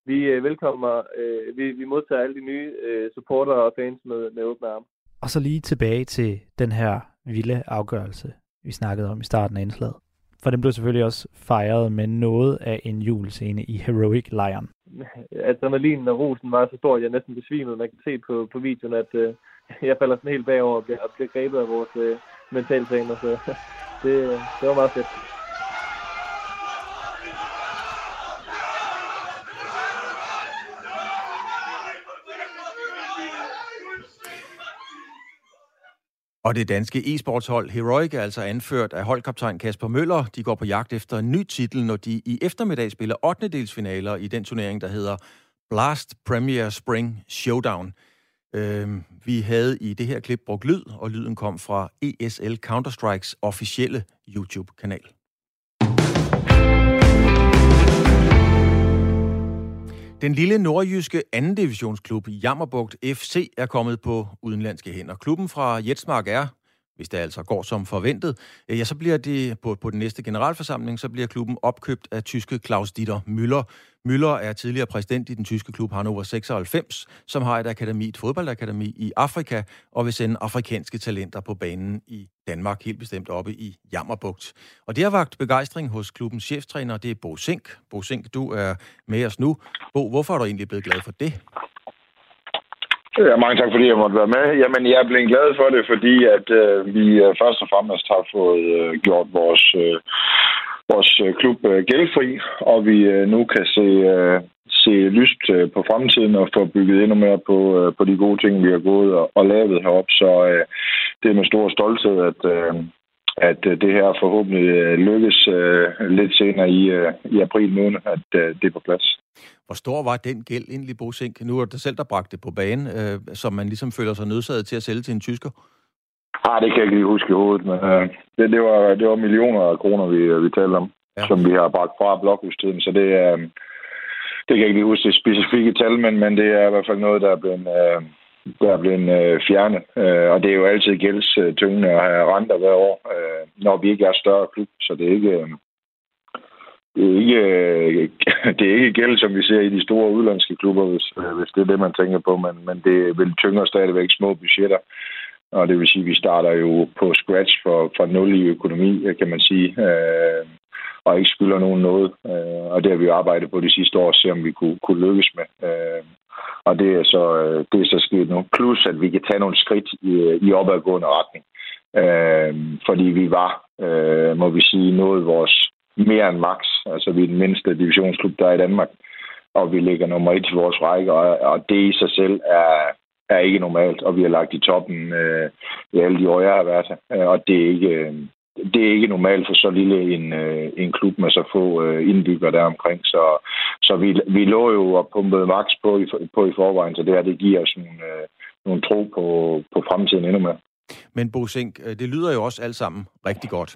vi øh, velkommer, øh, vi, vi modtager alle de nye øh, supportere og fans med, med åbne arme. Og så lige tilbage til den her vilde afgørelse, vi snakkede om i starten af indslaget. For den blev selvfølgelig også fejret med noget af en julescene i Heroic Lion. *laughs* Adrenalinen og rosen var så stor, at jeg næsten besvimede. Man kan se på, på videoen, at øh, *laughs* jeg falder sådan helt bagover og bliver, og bliver grebet af vores øh, mentaltræner. Så *laughs* det, det var meget fedt. Og det danske e-sportshold Heroic er altså anført af holdkaptajn Kasper Møller. De går på jagt efter en ny titel, når de i eftermiddag spiller 8. delsfinaler i den turnering, der hedder Blast Premier Spring Showdown. Øh, vi havde i det her klip brugt lyd, og lyden kom fra ESL Counter-Strikes officielle YouTube-kanal. Den lille nordjyske anden divisionsklub Jammerbugt FC er kommet på udenlandske hænder. Klubben fra Jetsmark er, hvis det altså går som forventet, øh, ja, så bliver det på, på den næste generalforsamling, så bliver klubben opkøbt af tyske Klaus Dieter Müller. Müller er tidligere præsident i den tyske klub Hannover 96, som har et akademi, et fodboldakademi i Afrika, og vil sende afrikanske talenter på banen i Danmark, helt bestemt oppe i Jammerbugt. Og det har vagt begejstring hos klubbens cheftræner, det er Bo Sink. Bo Sink, du er med os nu. Bo, hvorfor er du egentlig blevet glad for det? Ja, mange tak, fordi jeg måtte være med. Jamen, jeg er blevet glad for det, fordi at øh, vi øh, først og fremmest har fået øh, gjort vores, øh, vores øh, klub øh, gældfri, og vi øh, nu kan se, øh, se lyst øh, på fremtiden og få bygget endnu mere på, øh, på de gode ting, vi har gået og, og lavet heroppe. Så øh, det er med stor stolthed, at, øh, at øh, det her forhåbentlig øh, lykkes øh, lidt senere i, øh, i april måned, at øh, det er på plads. Hvor stor var den gæld egentlig, Bo Sink? Nu er det selv, der bragte det på banen, øh, som man ligesom føler sig nødsaget til at sælge til en tysker. Ah, det kan jeg ikke lige huske i hovedet, men øh, det, det, var, det var millioner af kroner, vi, vi talte om, ja. som vi har bragt fra blokhustiden, så det er... Øh, det kan jeg ikke lige huske det specifikke tal, men, men det er i hvert fald noget, der er blevet, øh, der er blevet øh, fjernet. Øh, og det er jo altid gældstyngende at have renter hver år, øh, når vi ikke er større klub. Så det er ikke, øh, det er ikke, *laughs* det er ikke gæld, som vi ser i de store udlandske klubber, hvis, øh, hvis det er det, man tænker på. Men, men det vil tyngre stadigvæk små budgetter. Og det vil sige, at vi starter jo på scratch for, for nul i økonomi, kan man sige. Øh, og ikke skylder nogen noget. Øh, og det har vi arbejdet på de sidste år, se om vi kunne, kunne lykkes med. Øh, og det er, så, øh, det er så sket nu. Plus, at vi kan tage nogle skridt i, øh, i opadgående retning. Øh, fordi vi var, øh, må vi sige, nået vores mere end max. Altså, vi er den mindste divisionsklub, der er i Danmark. Og vi ligger nummer et i vores række, og, og det i sig selv er, er ikke normalt. Og vi har lagt i toppen øh, i alle de år, jeg har været her. Øh, og det er ikke... Øh, det er ikke normalt for så lille en, øh, en klub med så få øh, indbyggere der omkring. Så, så vi, vi lå jo og pumpede max på i, på i forvejen, så det her det giver os nogle, øh, nogle tro på, på fremtiden endnu mere. Men Bo Sink, øh, det lyder jo også alt sammen rigtig godt.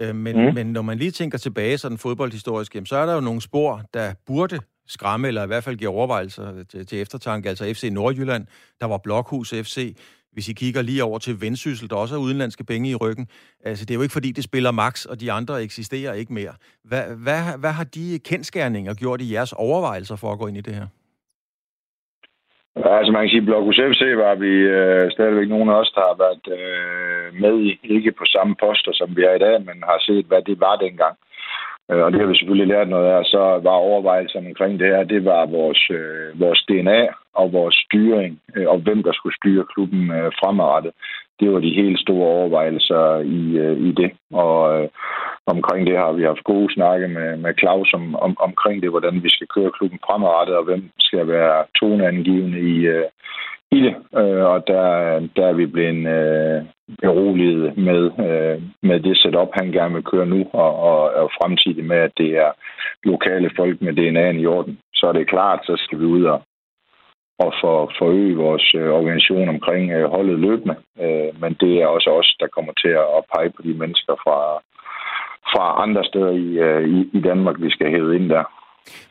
Øh, men, mm. men når man lige tænker tilbage sådan fodboldhistorisk, så er der jo nogle spor, der burde skræmme, eller i hvert fald give overvejelser til, til eftertanke. Altså FC Nordjylland, der var Blokhus FC, hvis I kigger lige over til Vendsyssel, der også er udenlandske penge i ryggen, altså det er jo ikke fordi, det spiller max, og de andre eksisterer ikke mere. Hvad, hvad, hvad har de kendskærninger gjort i jeres overvejelser for at gå ind i det her? Altså man kan sige, at Blok FC var vi øh, stadigvæk nogen af os, der har været øh, med i, ikke på samme poster, som vi er i dag, men har set, hvad det var dengang. Øh, og det har vi selvfølgelig lært noget af. Så var overvejelserne omkring det her, det var vores, øh, vores DNA og vores styring, øh, og hvem der skulle styre klubben øh, fremadrettet det var de helt store overvejelser i, øh, i det. Og øh, omkring det har vi haft gode snakke med, med Claus om, om, omkring det, hvordan vi skal køre klubben fremadrettet, og hvem skal være toneangivende i, øh, i det. Øh, og der, der er vi blevet øh, beroliget med, øh, med det setup, han gerne vil køre nu, og, og, og fremtidigt med, at det er lokale folk med DNA'en i orden. Så er det klart, så skal vi ud og, og for, forøge vores øh, organisation omkring øh, holdet løbende. Øh, men det er også os, der kommer til at pege på de mennesker fra, fra andre steder i, øh, i, i Danmark, vi skal hæve ind der.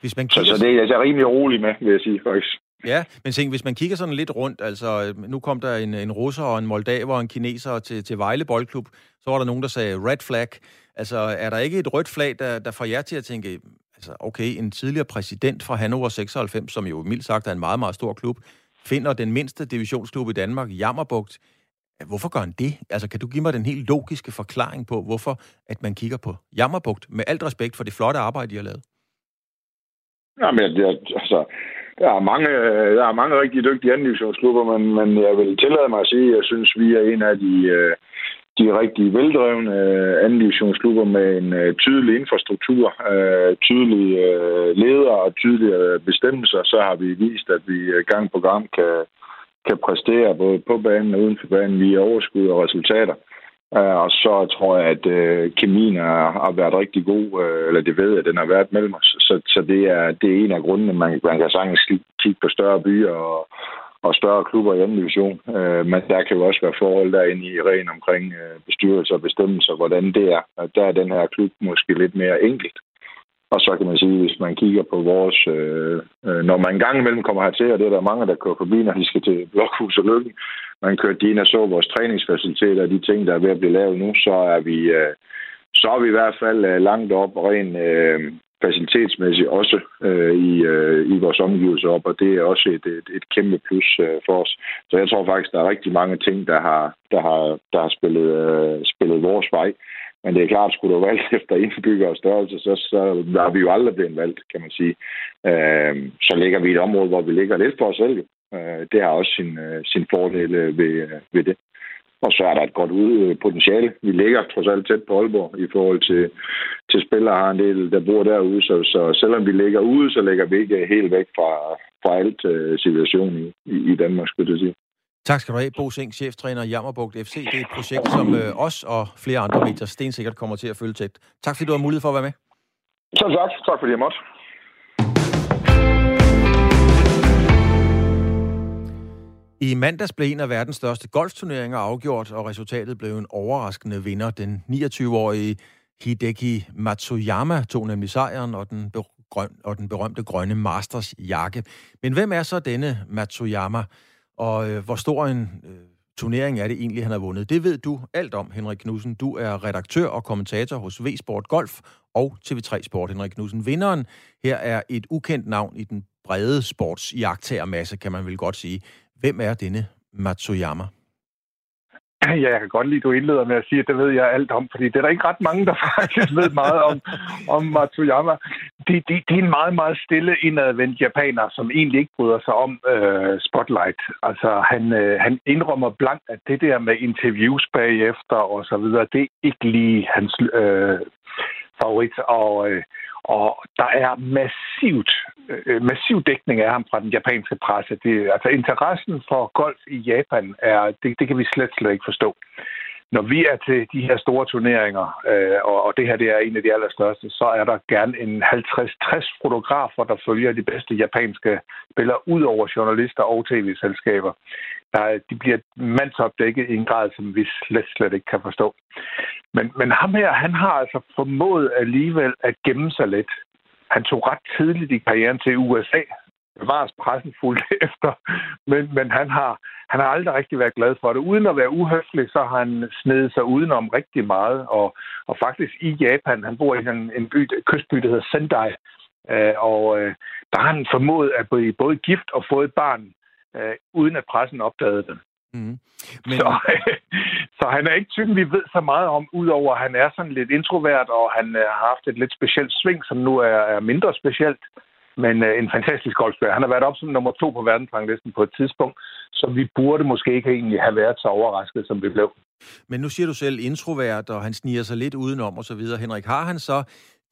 Hvis man kigger... så, så det er jeg rimelig rolig med, vil jeg sige faktisk. Ja, men tænk, hvis man kigger sådan lidt rundt, altså nu kom der en, en russer og en moldaver og en kineser til, til Vejle Boldklub, så var der nogen, der sagde red flag. Altså er der ikke et rødt flag, der, der får jer til at tænke, altså okay, en tidligere præsident fra Hannover 96, som jo mildt sagt er en meget, meget stor klub, finder den mindste divisionsklub i Danmark, Jammerbugt. Hvorfor gør han det? Altså, kan du give mig den helt logiske forklaring på, hvorfor at man kigger på Jammerbugt, med alt respekt for det flotte arbejde, de har lavet? Jamen, det, altså, der er mange, øh, der er mange rigtig dygtige andendivisionsklubber, men, men jeg vil tillade mig at sige, at jeg synes, vi er en af de, øh, de rigtig veldrevne øh, andendivisionsklubber med en øh, tydelig infrastruktur, øh, tydelige øh, ledere og tydelige øh, bestemmelser. Så har vi vist, at vi gang på gang kan, kan præstere både på banen og uden for banen via overskud og resultater. Og så tror jeg, at kemien har, har været rigtig god, uh, eller det ved jeg, at den har været mellem os. Så, så det, er, det er en af grundene, man, man kan sagtens kigge på større byer og, og større klubber i anden division. Øh, men der kan jo også være forhold derinde i ren omkring øh, bestyrelser og bestemmelser, hvordan det er. Uh, der er den her klub måske lidt mere enkelt. Og så kan man sige, hvis man kigger på vores... Øh, øh, når man engang imellem kommer hertil, og det er der mange, der kører forbi, når de skal til Blokhus og Lykken, man kører din ind og så vores træningsfaciliteter og de ting, der er ved at blive lavet nu, så er vi, øh, så er vi i hvert fald øh, langt op og rent øh, facilitetsmæssigt også øh, i, øh, i vores omgivelser op, og det er også et, et, et kæmpe plus øh, for os. Så jeg tror faktisk, der er rigtig mange ting, der har, der har, der har spillet, øh, spillet vores vej. Men det er klart, skulle du valgt *laughs* efter indbygger og størrelse, så, så er vi jo aldrig blevet valgt, kan man sige. Øh, så ligger vi i et område, hvor vi ligger lidt for os selv. Øh, det har også sin, øh, sin fordele øh, ved, øh, ved det. Og så er der et godt potentiale. Vi ligger trods alt tæt på Aalborg i forhold til, til spillere, har en del, der bor derude. Så, så selvom vi ligger ude, så ligger vi ikke helt væk fra, fra alt uh, situationen i, i, Danmark, skulle jeg sige. Tak skal du have, Bo Seng, cheftræner i Jammerbugt FC. Det er et projekt, som øh, os og flere andre medier stensikkert kommer til at følge tæt. Tak fordi du har mulighed for at være med. Så tak. Tak fordi jeg måtte. I mandags blev en af verdens største golfturneringer afgjort, og resultatet blev en overraskende vinder. Den 29-årige Hideki Matsuyama tog nemlig sejren og den, berøm, og den berømte grønne Masters jakke. Men hvem er så denne Matsuyama? Og øh, hvor stor en øh, turnering er det egentlig, han har vundet? Det ved du alt om, Henrik Knudsen. Du er redaktør og kommentator hos V-Sport Golf og TV3 Sport, Henrik Knudsen. Vinderen her er et ukendt navn i den brede sportsjagtagermasse, kan man vel godt sige. Hvem er denne Matsuyama? Ja, jeg kan godt lide, at du indleder med at sige, at det ved jeg alt om, fordi det er der ikke ret mange, der *laughs* faktisk ved meget om, om Matsuyama. Det, det, det er en meget, meget stille indadvendt japaner, som egentlig ikke bryder sig om øh, Spotlight. Altså, han, øh, han indrømmer blankt, at det der med interviews bagefter og så videre, det er ikke lige hans øh, favorit. Og, øh, og der er massivt, øh, massiv dækning af ham fra den japanske presse. Det, altså interessen for golf i Japan, er, det, det kan vi slet, slet ikke forstå. Når vi er til de her store turneringer, øh, og, og det her det er en af de allerstørste, så er der gerne en 50-60 fotografer, der følger de bedste japanske spillere, ud over journalister og tv-selskaber. Der, de bliver mandsopdækket i en grad, som vi slet, slet ikke kan forstå. Men, men ham her, han har altså formået alligevel at gemme sig lidt. Han tog ret tidligt i karrieren til USA, bevares altså pressen fuldt *laughs* efter, men, men han, har, han har aldrig rigtig været glad for det. Uden at være uhøflig, så har han snedet sig udenom rigtig meget, og, og faktisk i Japan, han bor i en, en by, kystby, der hedder Sendai, øh, og øh, der har han formået at blive både gift og fået et barn, øh, uden at pressen opdagede det. Mm. Men... *laughs* Så, så han er ikke typen, vi ved så meget om, udover at han er sådan lidt introvert, og han øh, har haft et lidt specielt sving, som nu er, er mindre specielt. men øh, en fantastisk golfspiller. Han har været op som nummer to på verdensranglisten på et tidspunkt, så vi burde måske ikke egentlig have været så overrasket, som vi blev. Men nu siger du selv introvert, og han sniger sig lidt udenom og så videre. Henrik, har han så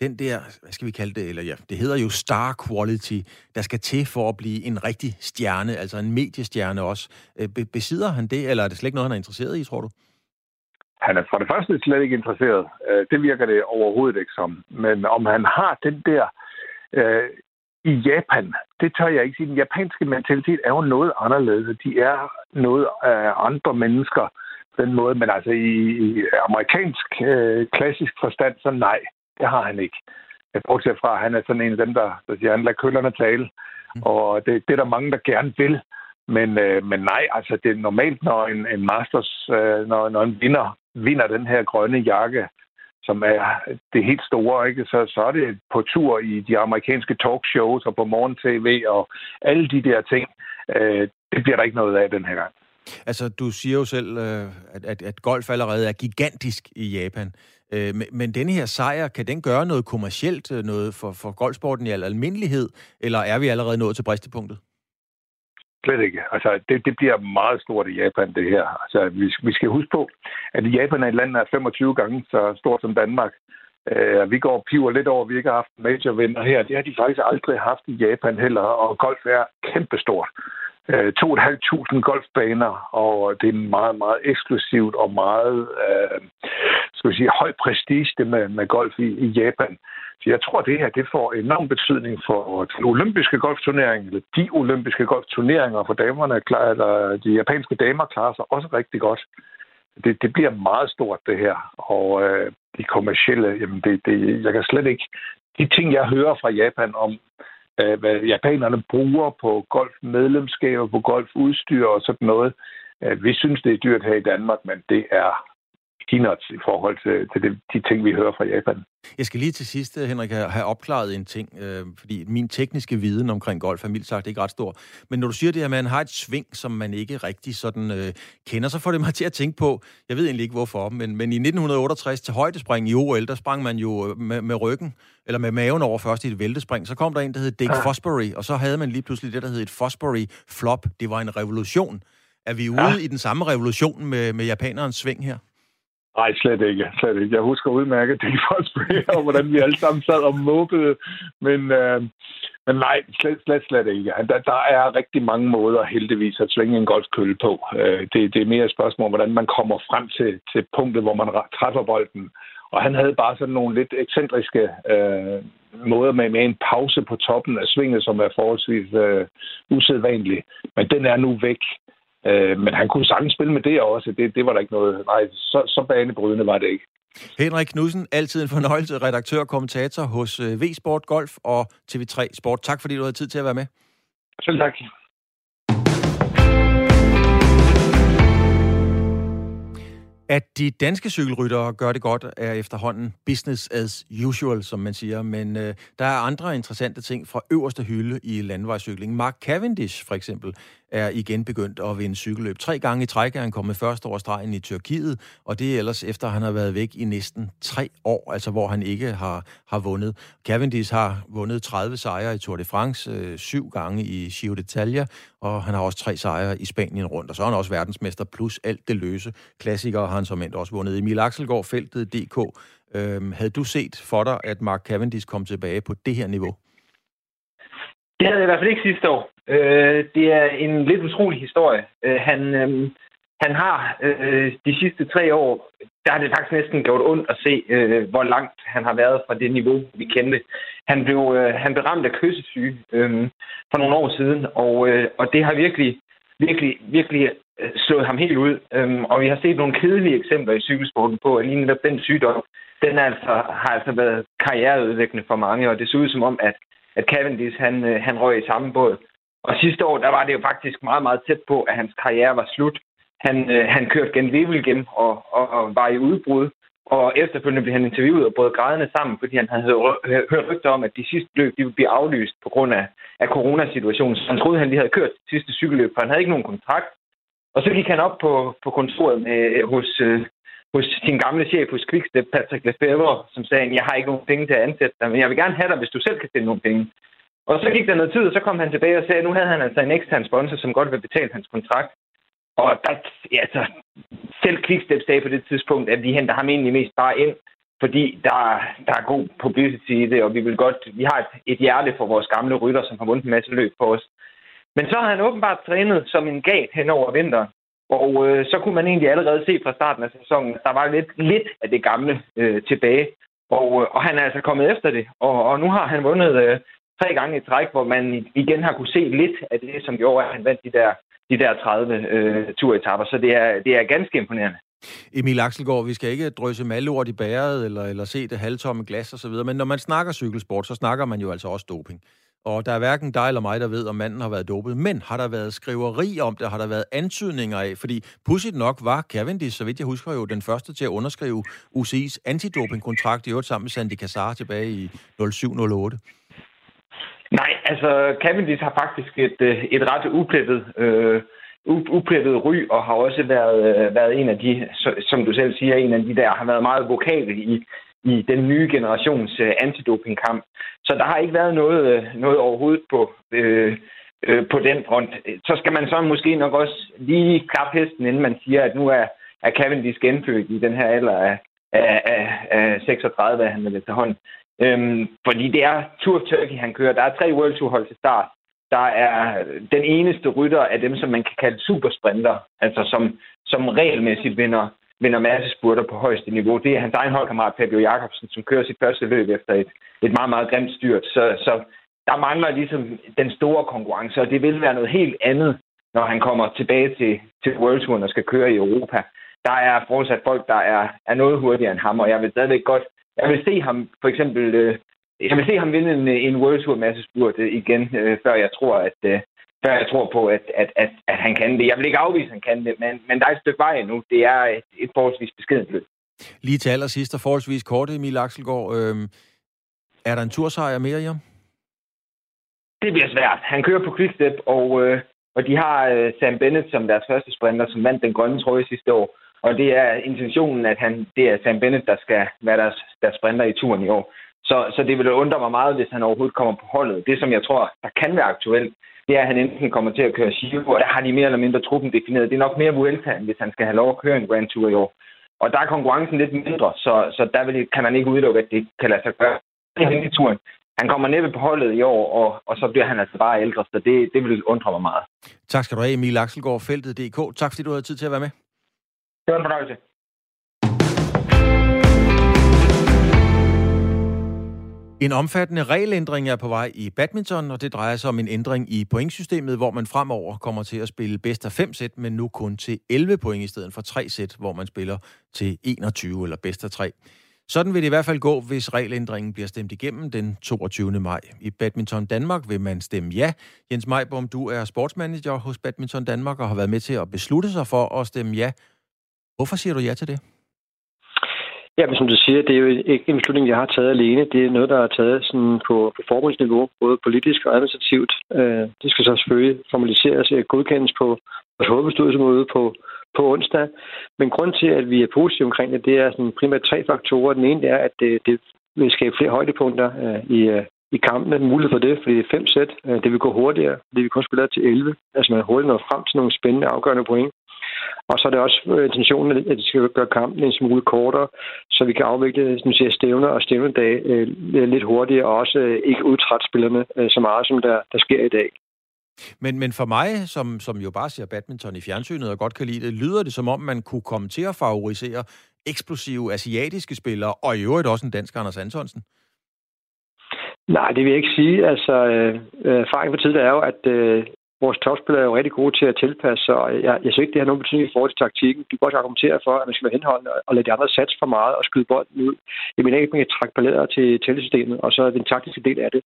den der, hvad skal vi kalde det, eller ja, det hedder jo star quality, der skal til for at blive en rigtig stjerne, altså en mediestjerne også. Øh, be- besidder han det, eller er det slet ikke noget, han er interesseret i, tror du? Han er for det første slet ikke interesseret. Øh, det virker det overhovedet ikke som. Men om han har den der... Øh, I Japan, det tør jeg ikke sige. Den japanske mentalitet er jo noget anderledes. De er noget af andre mennesker på den måde. Men altså i, i amerikansk øh, klassisk forstand, så nej, det har han ikke. Bortset fra, at han er sådan en af dem, der, der siger, han lader køllerne tale. Mm. Og det, det er der mange, der gerne vil. Men, øh, men nej, altså det er normalt, når en, en Masters, øh, når, når en vinder vinder den her grønne jakke, som er det helt store, ikke? Så, så er det på tur i de amerikanske talkshows og på morgen-tv og alle de der ting. Øh, det bliver der ikke noget af den her gang. Altså, du siger jo selv, øh, at, at, at golf allerede er gigantisk i Japan. Øh, men, men denne her sejr, kan den gøre noget kommercielt, øh, noget for, for golfsporten i al almindelighed, eller er vi allerede nået til bristepunktet? Slet ikke. Altså, det, det bliver meget stort i Japan, det her. Altså, vi, vi skal huske på, at Japan er et land, der er 25 gange så stort som Danmark. Uh, vi går piver lidt over, at vi ikke har haft major vinder her. Det har de faktisk aldrig haft i Japan heller, og golf er kæmpestort. Øh, uh, 2.500 golfbaner, og det er meget, meget eksklusivt og meget øh, skal vi sige, høj prestige det med, med golf i, i Japan. Så jeg tror, det her det får enorm betydning for den olympiske golfturnering, eller de olympiske golfturneringer for damerne, eller de japanske damer klarer sig også rigtig godt. Det, det bliver meget stort, det her. Og øh, de kommercielle, jamen det, det, jeg kan slet ikke... De ting, jeg hører fra Japan om, øh, hvad japanerne bruger på golfmedlemskaber, på golfudstyr og sådan noget, øh, vi synes, det er dyrt her i Danmark, men det er peanuts i forhold til, til de, de ting, vi hører fra Japan. Jeg skal lige til sidst, Henrik, have opklaret en ting, øh, fordi min tekniske viden omkring golf er mildt sagt ikke ret stor. Men når du siger det her, at man har et sving, som man ikke rigtig sådan øh, kender, så får det mig til at tænke på, jeg ved egentlig ikke hvorfor, men, men i 1968 til højdespring i OL, der sprang man jo øh, med, med ryggen, eller med maven over først i et væltespring. Så kom der en, der hed Dick ja. Fosbury, og så havde man lige pludselig det, der hed et Fosbury flop. Det var en revolution. Er vi ude ja. i den samme revolution med, med japanerens sving her? Nej, slet ikke. Slet ikke. Jeg husker udmærket det Fosbury, og hvordan vi alle sammen sad og måbede. Men, øh, men nej, slet, slet, slet ikke. Der, der er rigtig mange måder heldigvis at svinge en golfkølle på. Øh, det, det er mere et spørgsmål, hvordan man kommer frem til, til punktet, hvor man træffer bolden. Og han havde bare sådan nogle lidt ekscentriske øh, måder med, med en pause på toppen af svinget, som er forholdsvis øh, usædvanlig. Men den er nu væk. Øh, men han kunne sagtens spille med det også. Det, det var der ikke noget... Nej, så, så banebrydende var det ikke. Henrik Knudsen, altid en fornøjelse, redaktør og kommentator hos øh, V-Sport Golf og TV3 Sport. Tak fordi du havde tid til at være med. Selv tak. At de danske cykelryttere gør det godt, er efterhånden business as usual, som man siger. Men øh, der er andre interessante ting fra øverste hylde i landevejscykling. Mark Cavendish, for eksempel, er igen begyndt at vinde cykelløb. Tre gange i træk er han kommet først over stregen i Tyrkiet, og det er ellers efter, at han har været væk i næsten tre år, altså hvor han ikke har, har vundet. Cavendish har vundet 30 sejre i Tour de France, øh, syv gange i Giro d'Italia, og han har også tre sejre i Spanien rundt, og så er han også verdensmester, plus alt det løse. Klassikere har han som endt også vundet. Emil Axelgaard, feltet DK. Øhm, havde du set for dig, at Mark Cavendish kom tilbage på det her niveau? Det havde jeg i hvert fald ikke sidste år. Øh, det er en lidt utrolig historie. Øh, han, øh, han har øh, de sidste tre år, der har det faktisk næsten gjort ondt at se, øh, hvor langt han har været fra det niveau, vi kendte. Han blev, øh, han blev ramt af kyssesyge øh, for nogle år siden, og, øh, og det har virkelig, virkelig, virkelig øh, slået ham helt ud. Øh, og vi har set nogle kedelige eksempler i cykelsporten på, at lige netop den sygdom, den altså, har altså været karriereudviklende for mange, og det ser ud som om, at, at Cavendish han, øh, han røg i samme båd. Og sidste år, der var det jo faktisk meget, meget tæt på, at hans karriere var slut. Han, øh, han kørte gen igen og, og, og var i udbrud. Og efterfølgende blev han interviewet og både grædende sammen, fordi han havde øh, hørt rygter om, at de sidste løb de ville blive aflyst på grund af, af coronasituationen. Så han troede, at han lige havde kørt det sidste cykelløb, for han havde ikke nogen kontrakt. Og så gik han op på, på kontoret med, øh, hos, øh, hos sin gamle chef hos Quickstep, Patrick Lefebvre, som sagde, jeg har ikke nogen penge til at ansætte dig, men jeg vil gerne have dig, hvis du selv kan stille nogle penge. Og så gik der noget tid, og så kom han tilbage og sagde, at nu havde han altså en ekstern sponsor, som godt ville betale hans kontrakt. Og der, altså, selv Quickstep sagde på det tidspunkt, at vi henter ham egentlig mest bare ind, fordi der, der er god publicity i det, og vi vil godt, vi har et, et hjerte for vores gamle rytter, som har vundet en masse løb for os. Men så har han åbenbart trænet som en gat hen over vinteren, og øh, så kunne man egentlig allerede se fra starten af sæsonen, at der var lidt, lidt af det gamle øh, tilbage. Og, øh, og han er altså kommet efter det, og, og nu har han vundet øh, tre gange i træk, hvor man igen har kunne se lidt af det, som gjorde, at han vandt de der, de der 30 øh, turetapper. Så det er, det er ganske imponerende. Emil Axelgaard, vi skal ikke drøse malort i bæret eller, eller se det halvtomme glas osv., men når man snakker cykelsport, så snakker man jo altså også doping. Og der er hverken dig eller mig, der ved, om manden har været dopet. Men har der været skriveri om det? Har der været antydninger af? Fordi pudsigt nok var Cavendish, så vidt jeg husker jo, den første til at underskrive UCI's antidopingkontrakt i øvrigt sammen med Sandy Kassar tilbage i 0708. Nej, altså Cavendish har faktisk et, øh, et ret uplettet, øh, uplettet ry, og har også været, øh, været en af de, som du selv siger, en af de der, har været meget vokale i, i den nye generations øh, antidopingkamp. Så der har ikke været noget, øh, noget overhovedet på, øh, øh, på den front. Så skal man så måske nok også lige klappe hesten, inden man siger, at nu er, er Cavendish genfødt i den her alder af, af, af, af 36, er han vil hånd. Øhm, fordi det er Tour of Turkey, han kører. Der er tre World Tour hold til start. Der er den eneste rytter af dem, som man kan kalde supersprinter, altså som, som regelmæssigt vinder vinder masse spurter på højeste niveau. Det er hans egen holdkammerat Fabio Jacobsen, som kører sit første løb efter et, et meget, meget grimt styrt. Så, så der mangler ligesom den store konkurrence, og det vil være noget helt andet, når han kommer tilbage til, til World Touren og skal køre i Europa. Der er fortsat folk, der er, er noget hurtigere end ham, og jeg vil stadigvæk godt... Jeg vil se ham for eksempel... Øh, jeg vil se ham vinde en, en World Tour masse spurt øh, igen, øh, før jeg tror, at, øh, før jeg tror på, at, at, at, at han kan det. Jeg vil ikke afvise, at han kan det, men, men der er et stykke vej endnu. Det er et, et forholdsvis beskedent løb. Lige til allersidst og forholdsvis kort, Emil Axelgaard. Øhm, er der en tursejr mere i ham? Det bliver svært. Han kører på quickstep, og, øh, og de har øh, Sam Bennett som deres første sprinter, som vandt den grønne trøje sidste år. Og det er intentionen, at han, det er Sam Bennett, der skal være deres, deres sprinter i turen i år. Så, så det vil undre mig meget, hvis han overhovedet kommer på holdet. Det, som jeg tror, der kan være aktuelt, det er, at han enten kommer til at køre Giro, og der har de mere eller mindre truppen defineret. Det er nok mere Vuelta, hvis han skal have lov at køre en Grand Tour i år. Og der er konkurrencen lidt mindre, så, så der vil, kan man ikke udelukke, at det kan lade sig gøre. Det er turen. Han kommer næppe på holdet i år, og, og så bliver han altså bare ældre, så det, det vil undre mig meget. Tak skal du have, Emil Axelgaard, Feltet.dk. Tak fordi du havde tid til at være med. Det var en fornøjelse. En omfattende regelændring er på vej i badminton, og det drejer sig om en ændring i pointsystemet, hvor man fremover kommer til at spille bedst af 5 sæt, men nu kun til 11 point i stedet for 3 sæt, hvor man spiller til 21 eller bedst af 3. Sådan vil det i hvert fald gå, hvis regelændringen bliver stemt igennem den 22. maj. I Badminton Danmark vil man stemme ja. Jens Majbom, du er sportsmanager hos Badminton Danmark og har været med til at beslutte sig for at stemme ja. Hvorfor siger du ja til det? Ja, men som du siger, det er jo ikke en beslutning, jeg har taget alene. Det er noget, der er taget sådan på, på forbundsniveau, både politisk og administrativt. Øh, det skal så selvfølgelig formaliseres og godkendes på vores hovedbestyrelsesmøde på, på onsdag. Men grund til, at vi er positive omkring det, det er sådan primært tre faktorer. Den ene er, at det, det vil skabe flere højdepunkter øh, i, øh, i kampen. Mulighed for det, fordi det er fem sæt. Øh, det vil gå hurtigere, fordi vi kun spiller til 11. Altså man hurtigt når frem til nogle spændende afgørende point. Og så er det også øh, intentionen, at de skal gøre kampen en smule kortere, så vi kan afvikle som siger, stævner og stævnedage øh, lidt hurtigere, og også øh, ikke udtrætte spillerne øh, så meget, som der, der sker i dag. Men, men for mig, som, som jo bare ser badminton i fjernsynet og godt kan lide det, lyder det som om, man kunne komme til at favorisere eksplosive asiatiske spillere, og i øvrigt også en dansk Anders Antonsen? Nej, det vil jeg ikke sige. Altså, øh, erfaringen på tiden er jo, at øh, vores topspillere er jo rigtig gode til at tilpasse sig, og jeg, jeg synes ikke, det har nogen betydning i forhold til taktikken. Du kan også argumentere for, at man skal være henholdende og lade de andre satse for meget og skyde bolden ud. Jeg mener ikke, at man kan trække balletter til tællesystemet, og så er den taktiske del af det.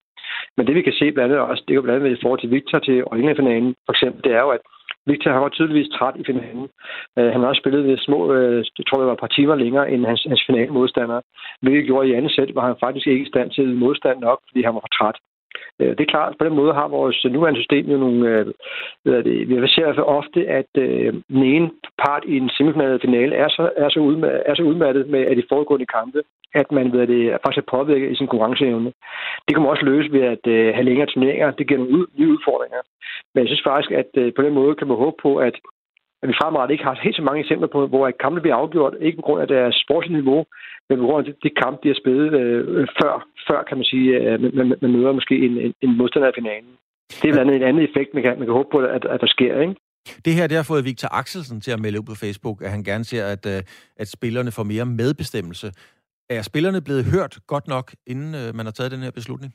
Men det vi kan se blandt andet også, det er jo blandt andet i forhold til Victor til Øjningfinalen, for eksempel, det er jo, at Victor har var tydeligvis træt i finalen. Uh, han har også spillet ved små, uh, jeg tror det var et par timer længere end hans, hans finale modstander. Hvilket gjorde i andet sæt, var han faktisk ikke i stand til modstand nok, fordi han var for træt. Øh, det er klart, at på den måde har vores nuværende system jo nogle... Øh, hvad er det, vi ser for ofte, at øh, den ene part i en semifinale finale er så, er, så udmattet, er så udmattet med at de foregående kampe, at man ved det, faktisk er påvirket i sin konkurrenceevne. Det kan man også løse ved at øh, have længere turneringer. Det giver nogle ud, nye udfordringer. Men jeg synes faktisk, at øh, på den måde kan man håbe på, at at vi fremadrettet ikke har helt så mange eksempler på, hvor kampe bliver afgjort, ikke på grund af deres sportslige niveau, men på grund af de kamp, de har spillet øh, før, før, kan man sige, øh, man, man møder måske en, en, en modstander i finalen. Det er blandt andet en anden effekt, man kan, man kan håbe på, at, at der sker, ikke? Det her det har fået Victor Axelsen til at melde ud på Facebook, at han gerne ser, at, øh, at spillerne får mere medbestemmelse. Er spillerne blevet hørt godt nok, inden øh, man har taget den her beslutning?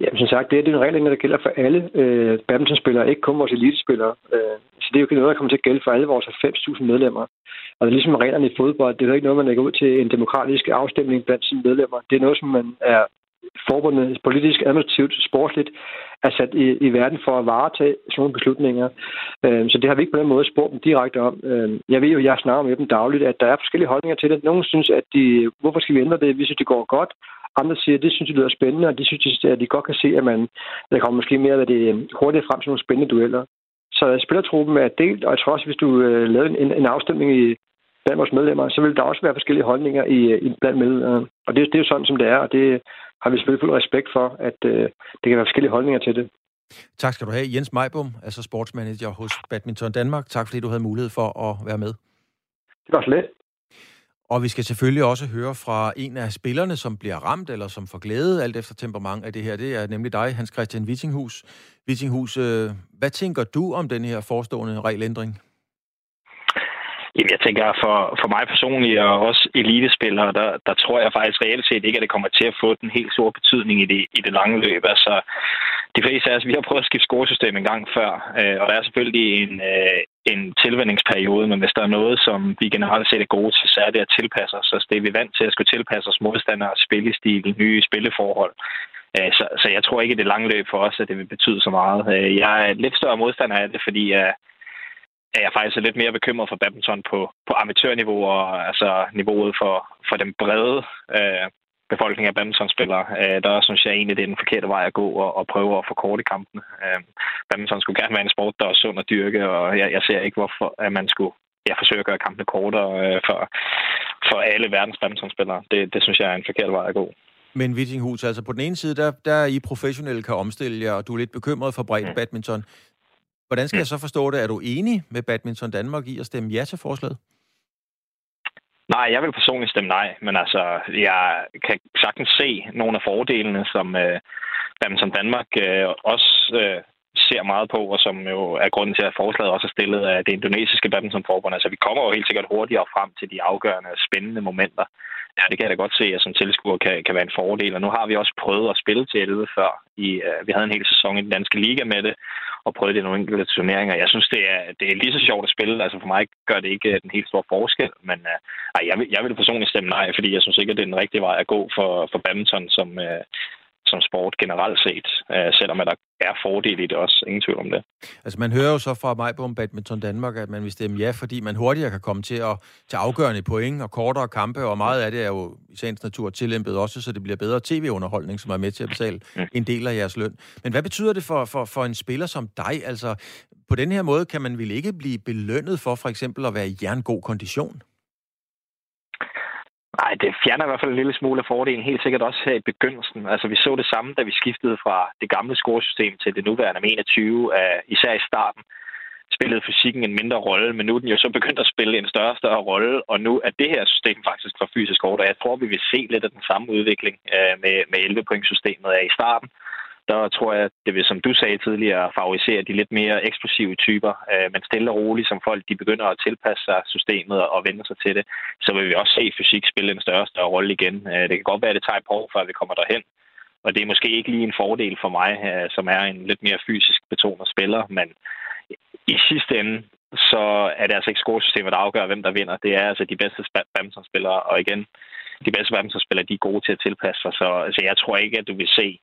Ja, som sagt, det er den regel, der gælder for alle øh, badmintonspillere, ikke kun vores elitespillere. Øh, så det er jo ikke noget, der kommer til at gælde for alle vores 90.000 medlemmer. Og det er ligesom reglerne i fodbold. Det er jo ikke noget, man lægger ud til en demokratisk afstemning blandt sine medlemmer. Det er noget, som man er forbundet politisk, administrativt, sportsligt er sat i, i verden for at varetage sådan nogle beslutninger. Øh, så det har vi ikke på den måde spurgt dem direkte om. Øh, jeg ved jo, jeg snakker med dem dagligt, at der er forskellige holdninger til det. Nogle synes, at de, hvorfor skal vi ændre det? Vi synes, det går godt. Andre siger, at det synes de lyder spændende, og de synes, at de godt kan se, at man der kommer måske mere af det øh, hurtigt frem til nogle spændende dueller. Så spillertruppen er delt, og jeg tror også, hvis du øh, lavede en, en afstemning i blandt vores medlemmer, så vil der også være forskellige holdninger i, øh, i blandt medlemmerne. Og det, det er jo sådan, som det er, og det har vi selvfølgelig fuld respekt for, at øh, det kan være forskellige holdninger til det. Tak skal du have, Jens Majbum, altså sportsmanager hos Badminton Danmark. Tak fordi du havde mulighed for at være med. Det var så lidt. Og vi skal selvfølgelig også høre fra en af spillerne, som bliver ramt eller som får glæde, alt efter temperament af det her. Det er nemlig dig, Hans Christian Wittinghus. Wittinghus, øh, hvad tænker du om den her forestående regelændring? Jamen, jeg tænker, for, for mig personligt og også elitespillere, der, der tror jeg faktisk reelt set ikke, at det kommer til at få den helt store betydning i det, i det lange løb. Altså, de fleste af os, vi har prøvet at skifte scoresystem en gang før, øh, og der er selvfølgelig en, øh, en tilvændingsperiode, men hvis der er noget, som vi generelt set er gode til, så er det at tilpasse os. Altså, det er vi vant til at skulle tilpasse os modstandere, spillestil, nye spilleforhold. Øh, så, så jeg tror ikke, at det lange løb for os, at det vil betyde så meget. Øh, jeg er lidt større modstander af det, fordi jeg, er jeg faktisk lidt mere bekymret for badminton på, på amatørniveau og altså niveauet for, for den brede øh, befolkning af badmintonspillere. Øh, der synes jeg egentlig, det er den forkerte vej at gå og, og prøve at forkorte kampene. Øh, badminton skulle gerne være en sport, der er sund og dyrke, og jeg, jeg ser ikke, hvorfor at man skulle ja, forsøge at gøre kampene kortere øh, for, for alle verdens badmintonspillere. Det, det synes jeg er en forkert vej at gå. Men Wittinghus, altså på den ene side, der, der I professionelle kan omstille jer, og du er lidt bekymret for bredt mm. badminton. Hvordan skal jeg så forstå det? Er du enig med Badminton Danmark i at stemme ja til forslaget? Nej, jeg vil personligt stemme nej, men altså, jeg kan sagtens se nogle af fordelene, som øh, Badminton Danmark øh, også øh, ser meget på, og som jo er grunden til, at forslaget også er stillet af det indonesiske badmintonforbund. Altså, vi kommer jo helt sikkert hurtigere frem til de afgørende, spændende momenter. Ja, det kan jeg da godt se, at som tilskuer kan, kan være en fordel. Og nu har vi også prøvet at spille til 11 før. I, uh, vi havde en hel sæson i den danske liga med det, og prøvet det i nogle enkelte turneringer. Jeg synes, det er, det er lige så sjovt at spille. Altså for mig gør det ikke øh, den helt store forskel, men øh, ej, jeg, vil, jeg vil personligt stemme nej, fordi jeg synes ikke, at det er den rigtige vej at gå for, for badminton som, øh, som sport generelt set, uh, selvom at der er fordele i det også. Ingen tvivl om det. Altså man hører jo så fra mig på Badminton Danmark, at man vil stemme ja, fordi man hurtigere kan komme til at tage afgørende point og kortere kampe, og meget af det er jo i sagens natur tillæmpet også, så det bliver bedre tv-underholdning, som er med til at betale mm. en del af jeres løn. Men hvad betyder det for, for, for en spiller som dig? Altså på den her måde kan man vel ikke blive belønnet for for eksempel at være i jerngod kondition? Nej, det fjerner i hvert fald en lille smule af fordelen, helt sikkert også her i begyndelsen. Altså, vi så det samme, da vi skiftede fra det gamle scoresystem til det nuværende med 21, uh, især i starten spillede fysikken en mindre rolle, men nu er den jo så begyndt at spille en større og større rolle, og nu er det her system faktisk for fysisk order. jeg tror, vi vil se lidt af den samme udvikling uh, med, med 11-point-systemet af øh, i starten der tror jeg, det vil, som du sagde tidligere, favorisere de lidt mere eksplosive typer, øh, men stille og roligt, som folk de begynder at tilpasse sig systemet og vende sig til det, så vil vi også se fysik spille en større og større rolle igen. Øh, det kan godt være, at det tager et par år, før vi kommer derhen, og det er måske ikke lige en fordel for mig, øh, som er en lidt mere fysisk betonet spiller, men i sidste ende, så er det altså ikke scoresystemet, der afgør, hvem der vinder. Det er altså de bedste badmintonspillere, og igen, de bedste badmintonspillere, de er gode til at tilpasse sig, så altså, jeg tror ikke, at du vil se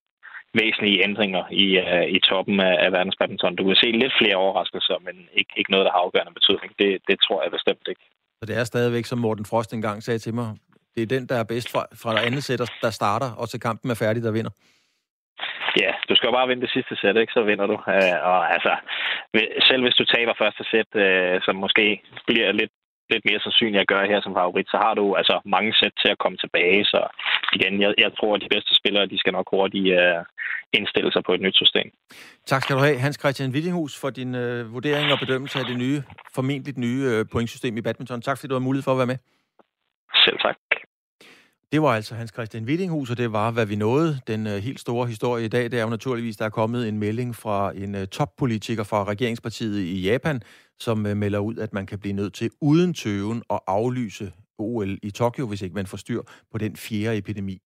væsentlige ændringer i, uh, i toppen af, af verdens badminton. Du kan se lidt flere overraskelser, men ikke, ikke noget, der har afgørende betydning. Det, det tror jeg bestemt ikke. Så det er stadigvæk, som Morten Frost engang sagde til mig, det er den, der er bedst fra, fra andet sæt, der starter, og til kampen er færdig, der vinder. Ja, du skal jo bare vinde det sidste sæt, ikke? så vinder du. Uh, og altså, selv hvis du taber første sæt, uh, som måske bliver lidt lidt mere sandsynligt at gøre her som favorit, så har du altså mange sæt til at komme tilbage. Så igen, jeg, jeg tror, at de bedste spillere, de skal nok hurtigt uh, indstille sig på et nyt system. Tak skal du have, Hans Christian Wittinghus, for din uh, vurdering og bedømmelse af det nye, formentlig nye uh, pointsystem i badminton. Tak fordi du har mulighed for at være med. Selv tak. Det var altså Hans Christian Wittinghus, og det var, hvad vi nåede. Den uh, helt store historie i dag, det er jo naturligvis, der er kommet en melding fra en uh, toppolitiker fra regeringspartiet i Japan, som øh, melder ud, at man kan blive nødt til uden tøven at aflyse OL i Tokyo, hvis ikke man får styr på den fjerde epidemi.